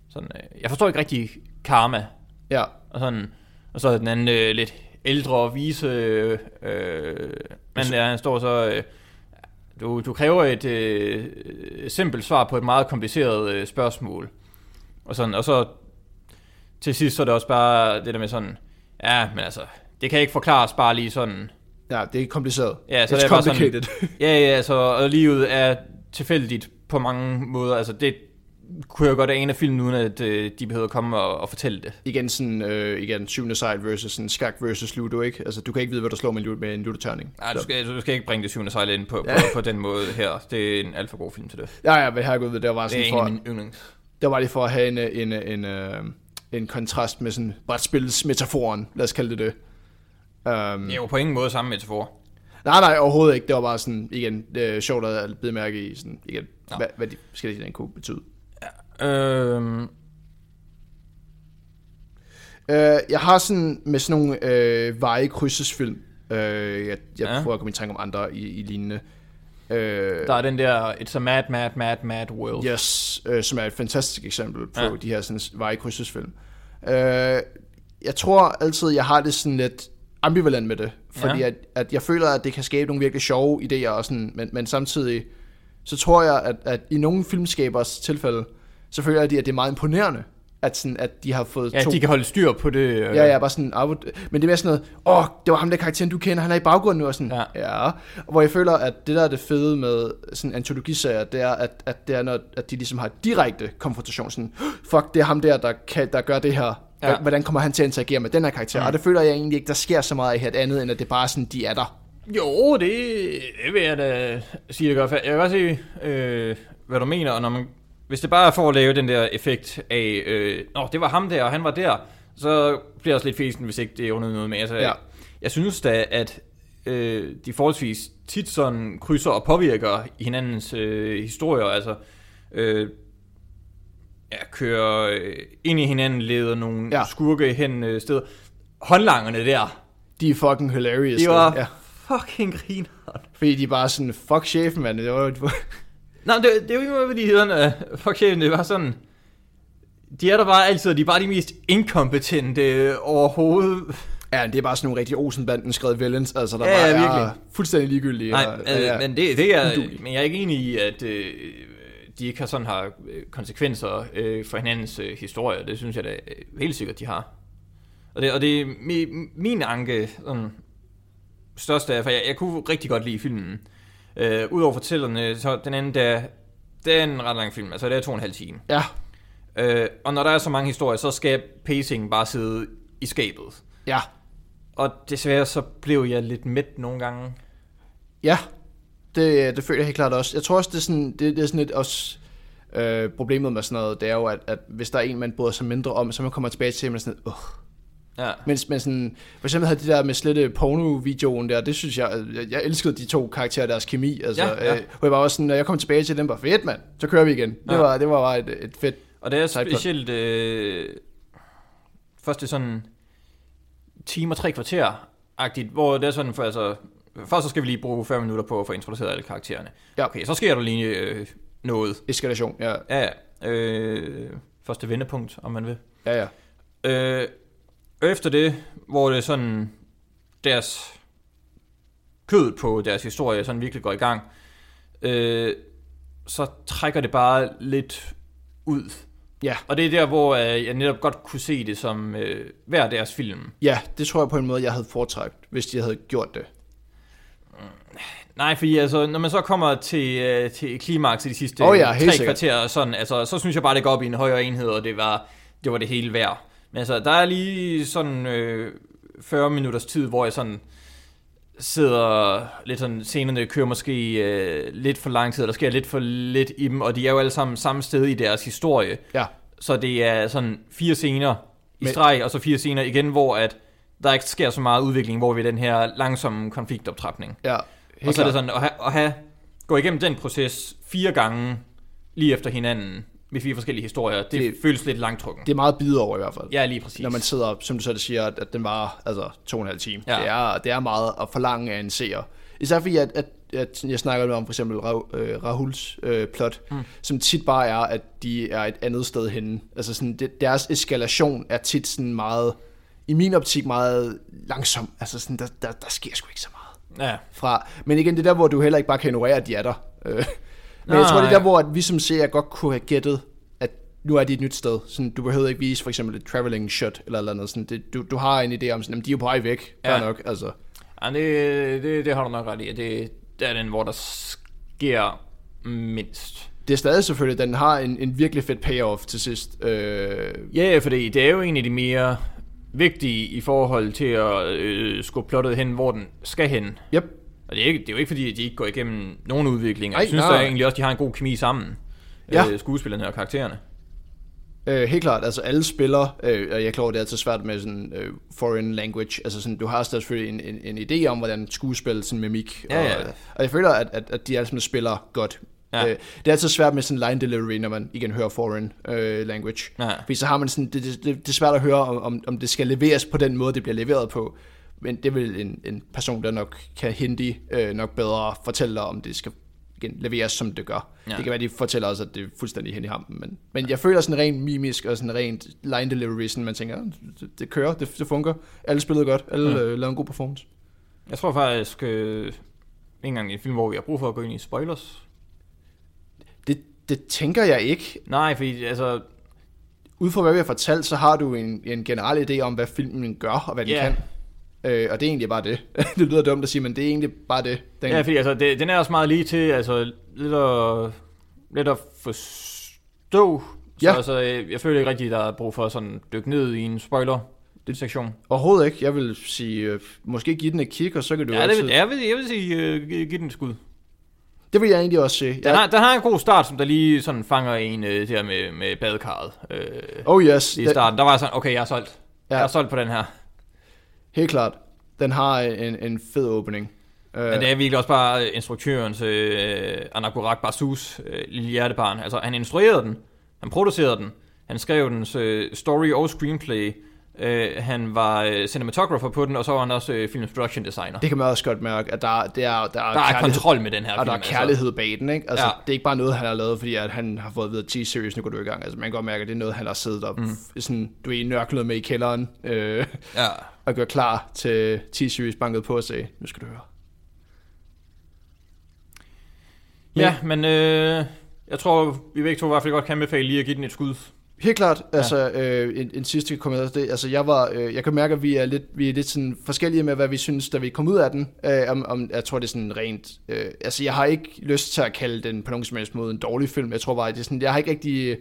sådan, øh, jeg forstår ikke rigtig karma, ja. og sådan, og så er den anden øh, lidt ældre og vise, øh, øh, men der, han står så, øh, du, du kræver et øh, simpelt svar på et meget kompliceret øh, spørgsmål, og sådan, og så til sidst så er det også bare det der med sådan, ja, men altså, det kan ikke forklares bare lige sådan, ja, det er kompliceret. Ja, så It's det er bare sådan-. Ja, ja, altså, og livet er tilfældigt på mange måder. Altså, det kunne jeg godt ane af filmen, uden at øh, de behøver at komme og, og fortælle det. igen sådan, øh, igen, syvende side versus sådan skak versus ludo, ikke? Altså, du kan ikke vide, hvad du slår med en, med en ludo-terning. Nej, du skal, du skal ikke bringe det syvende sejl ind på, på, Ja. på den måde her. Det er en alt for god film til det. Ja, ja, men herregud, det var bare Det sådan er en for, af mine yndlings. det var lige for at have en, en, en, en, en kontrast med sådan brætspilsmetaforen, lad os kalde det det. Um, Det er jo på ingen måde samme metafor. Nej, nej, overhovedet ikke. Det var bare sådan, igen, det er sjovt at bide mærke i, sådan, igen, Nå. hvad, hvad de forskellige ting kunne betyde. Øhm, Uh, jeg har sådan med sådan nogle øh, veje krydsesfilm. Uh, jeg jeg Ja. prøver at komme i tanke om andre i, i lignende. Uh, der er den der, it's a mad, mad, mad, mad world. Yes, øh, som er et fantastisk eksempel på ja. Ja. de her sådan, vejkrydsesfilm. Øh, jeg tror altid, jeg har det sådan lidt ambivalent med det, fordi Ja. at, at jeg føler, at det kan skabe nogle virkelig sjove idéer, og sådan, men, men samtidig så tror jeg, at, at i nogle filmskabers tilfælde, så føler jeg, at det er meget imponerende, at, sådan, at de har fået Ja, to... de kan holde styr på det. Øh, Ja, ja, bare sådan, men det er mere sådan noget, åh, oh, det var ham der karakteren, du kender, han er i baggrunden nu, og sådan, ja. Ja. ja. Hvor jeg føler, at det der er det fede med sådan antologiserier, det er, at, at, det er, når, at de ligesom har direkte konfrontation, sådan, fuck, det er ham der, der, kan, der gør det her, ja. Hvordan kommer han til at interagere med den her karakter, mm. og det føler jeg egentlig ikke, der sker så meget her, andet end at det bare sådan, de er der. Jo, det, det vil jeg da sige, det gør. Jeg kan godt se, øh, hvad du mener, og når man, hvis det bare er for at lave den der effekt af, øh, Nå, det var ham der, og han var der, så bliver det også lidt fesen, hvis ikke det er under noget med. Altså, Ja. Jeg synes da, at øh, de forholdsvis tit sådan krydser og påvirker hinandens øh, historier, altså øh, ja, kører øh, ind i hinanden, leder nogle Ja. skurke hen øh, steder. Håndlangerne der, De er fucking hilarious. de var ja. fucking griner. Fordi de er bare sådan, fuck chefen, mand. Det var, var, Nej, det, det er jo ikke noget, de hedder. Uh, fuck chefen, det var sådan... De er der bare altid, de er bare de mest inkompetente øh, overhovedet. ja, det er bare sådan nogle rigtig Olsenbanden skrevet villains, altså der Ja, bare ja, er virkelig. fuldstændig ligegyldige. Nej, og- øh, ja. men det, det er, men jeg er ikke enig i, at øh, de ikke har sådan har øh, konsekvenser øh, for hinandens øh, historie. Det synes jeg da helt sikkert, de har. Og det, og det er mi, min anke sådan, største er, for jeg, jeg kunne rigtig godt lide filmen. Øh, Udover fortællerne, så den anden, der, det er en ret lang film, altså det er to og en halv time. Ja, Øh, og når der er så mange historier, så skal pacing bare sidde i skabet. ja, Og desværre så blev jeg lidt mæt nogle gange. ja. Det, det føler jeg helt klart også. Jeg tror også, det er sådan, det, det er sådan lidt også... Øh, problemet med sådan noget, det er jo, at, at hvis der er en, man bryder sig mindre om, så man kommer tilbage til, at man er sådan, uh. Ja. Mens man sådan, for eksempel havde det der med slette porno-videoen der, det synes jeg, jeg, jeg elskede de to karakterer, deres kemi, altså, Ja, ja. Øh, hvor jeg var også sådan, når jeg kom tilbage til den, var fedt, mand, så kører vi igen. Det, Ja. var, det var bare et, et fedt Og det er specielt... Øh, først det er sådan time og tre kvarter agtigt, hvor det er sådan, for altså, først så skal vi lige bruge 5 minutter på at få introduceret alle karaktererne. Ja. Okay, så sker der lige øh, noget. Eskalation, ja. Ja, ja. Øh, første vendepunkt, om man vil. Ja, ja. Øh, efter det, hvor det sådan deres kød på deres historie sådan virkelig går i gang, øh, så trækker det bare lidt ud. Ja. Og det er der, hvor øh, jeg netop godt kunne se det som øh, hver deres film. Ja, det tror jeg på en måde, jeg havde foretrækt, hvis de havde gjort det. Nej, fordi altså, når man så kommer til, øh, til klimaks i de sidste Åh ja, tre sikkert. kvarter, og sådan, altså, så synes jeg bare, det går op i en højere enhed, og det var det, var det hele værd. Men altså, der er lige sådan øh, 40 minutters tid, hvor jeg sådan sidder lidt sådan, scenerne kører måske øh, lidt for lang tid, og der sker lidt for lidt i dem, og de er jo alle sammen samme sted i deres historie. Ja, Så det er sådan fire scener i Men- streg, og så fire scener igen, hvor at der ikke sker så meget udvikling, hvor vi er den her langsomme konfliktoptrapning. ja. Og så er det sådan, at have, at have, gå igennem den proces fire gange lige efter hinanden med fire forskellige historier, det, Det- føles lidt langtrukken. Det er meget bid over i hvert fald. Ja, lige præcis. Når man sidder, som du så siger, at, den var altså to og en halv time. Ja. Det, er, det er meget at forlange af en seer. Især fordi, at, at, at jeg snakker om for eksempel øh, Rahuls øh, plot, mm. som tit bare er, at de er et andet sted henne. Altså sådan, det, deres eskalation er tit sådan meget, i min optik meget langsom. Altså sådan, der, der, der sker sgu ikke så meget Ja, fra. Men igen, det er der, hvor du heller ikke bare kan ignorere, at de er der. Øh, Men jeg tror, det er der, hvor at vi som seere godt kunne have gættet, at nu er de et nyt sted. Sådan, du behøver ikke vise for eksempel et traveling shot eller eller andet. Sådan, det, du, du har en idé om, sådan, at de er på vej væk. Ja. Ja. nok, altså. ja det, det, det har du nok ret i. Det, det er den, hvor der sker mindst. Det er stadig selvfølgelig, den har en, en virkelig fed payoff til sidst. Øh, Ja, fordi det er jo en af de mere vigtige i forhold til at øh, skubbe plottet hen, hvor den skal hen. yep. Og det er, ikke, det er jo ikke fordi, at de ikke går igennem nogen udvikling. Ej, Jeg synes nej. da egentlig også, at de har en god kemi sammen. Ja. Øh, skuespillerne og karaktererne. Øh, helt klart, altså alle spiller, øh, og jeg er klar det er altid svært med sådan øh, foreign language, altså sådan, du har selvfølgelig en, en, en idé om, hvordan skuespil, sådan mimik, Ja, og, ja. og jeg føler, at, at, at de alle sammen spiller godt. Ja. Øh, det er altid svært med sådan line delivery, når man igen hører foreign øh, language. Ja. Fordi så har man sådan, det, det, det, det er svært at høre, om, om, det skal leveres på den måde, det bliver leveret på. Men det vil en, en person, der nok kan hindi, øh, nok bedre fortælle dig, om det skal igen, leveres, som det gør. Ja. Det kan være, de fortæller os, at det er fuldstændig hen i hampen. Men, men jeg føler sådan rent mimisk og sådan rent line delivery, sådan man tænker, "Ah, det, det kører, det, det fungerer. Alle spillede godt, alle Mm. øh, lavede en god performance. Jeg tror faktisk, øh, ikke engang i en film, hvor vi har brug for at gå ind i spoilers. Det, det tænker jeg ikke. Nej, fordi altså, Ud fra hvad vi har fortalt, så har du en, en generel idé om, hvad filmen gør og hvad den Ja. kan. Øh, og det er egentlig bare det. det lyder dumt at sige, men det er egentlig bare det. Den, ja, fordi altså, det, den er også meget lige til, altså, lidt at, lidt at forstå. Så Ja. altså, jeg, jeg føler ikke rigtigt, at der er brug for at sådan dykke ned i en spoiler sektion. Overhovedet ikke. Jeg vil sige, øh, måske give den et kig, og så kan du Ja, det altid... vil, jeg, vil, jeg vil sige, uh, giv giv den et skud. Det vil jeg egentlig også se. Den, Jeg, har, den har en god start, som der lige sådan fanger en uh, der med, med badekarret. Uh, oh yes, i den, starten, der var jeg sådan, okay, jeg er solgt. Ja. Jeg er solgt på den her. helt klart. Den har en, en fed åbning. Øh, Men det er virkelig også bare instruktørens øh, Anakurak Basus øh, lille hjertebarn. Altså, han instruerede den, han producerede den, han skrev dens øh, story og screenplay, øh, han var øh, cinematographer på den, og så var han også øh, film production designer. det kan man også godt mærke, at der, det er, der, er, der er kærlighed, kontrol med den her og film. der er kærlighed bag den, ikke? Altså, ja. Det er ikke bare noget, han har lavet, fordi at han har fået at vide, at T-Series, nu går du i gang. Altså, man kan godt mærke, at det er noget, han har siddet og mm. sådan, du er nørklet med i kælderen, øh, Altså. Ja. og gør klar til T-Series banket på og sagde, nu skal du høre. ja, men øh, jeg tror, vi begge to i hvert fald godt kan anbefale lige at give den et skud. Helt klart, altså øh, en, en sidste kommentar til det, altså jeg var, øh, jeg kan mærke, at vi er lidt, vi er lidt sådan forskellige med, hvad vi synes, da vi kom ud af den, øh, om, om, jeg tror det er sådan rent, øh, altså jeg har ikke lyst til at kalde den på nogen som helst måde en dårlig film, jeg tror bare, det er sådan, jeg har ikke rigtig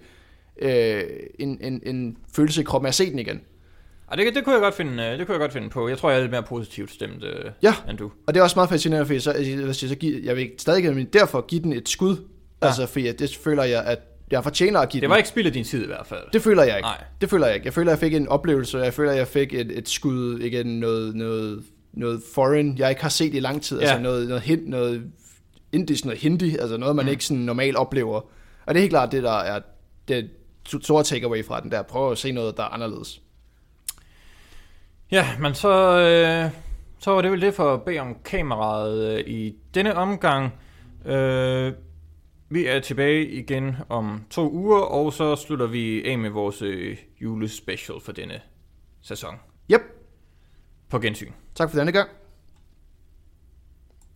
øh, en, en, en følelse i kroppen af at se den igen. Og det, det, kunne jeg godt finde, øh, det kunne jeg godt finde på. Jeg tror, jeg er lidt mere positivt stemt øh, Ja. end du. Og det er også meget fascinerende, fordi så, altså, hvis jeg, så give, jeg vil stadig men derfor give den et skud, ja. altså fordi at det føler jeg, at jeg fortjener at give Det den. var ikke spild af din tid i hvert fald. Det føler jeg ikke. Nej. Det føler jeg ikke. Jeg føler, jeg fik en oplevelse. Jeg føler, jeg fik et, et skud, igen, noget, noget, noget foreign, jeg ikke har set i lang tid. Ja. Ja. Altså noget, noget, hin, noget indisk, noget hindi, altså noget, man mm. ikke sådan normalt oplever. Og det er helt klart det, der er det, store takeaway fra den der. Prøv at se noget, der er anderledes. Ja, men så, øh, så var det vel det for at bede om kameraet øh, i denne omgang. Øh, vi er tilbage igen om to uger, og så slutter vi af med vores øh, julespecial for denne sæson. Yep. På gensyn. Tak for denne gang.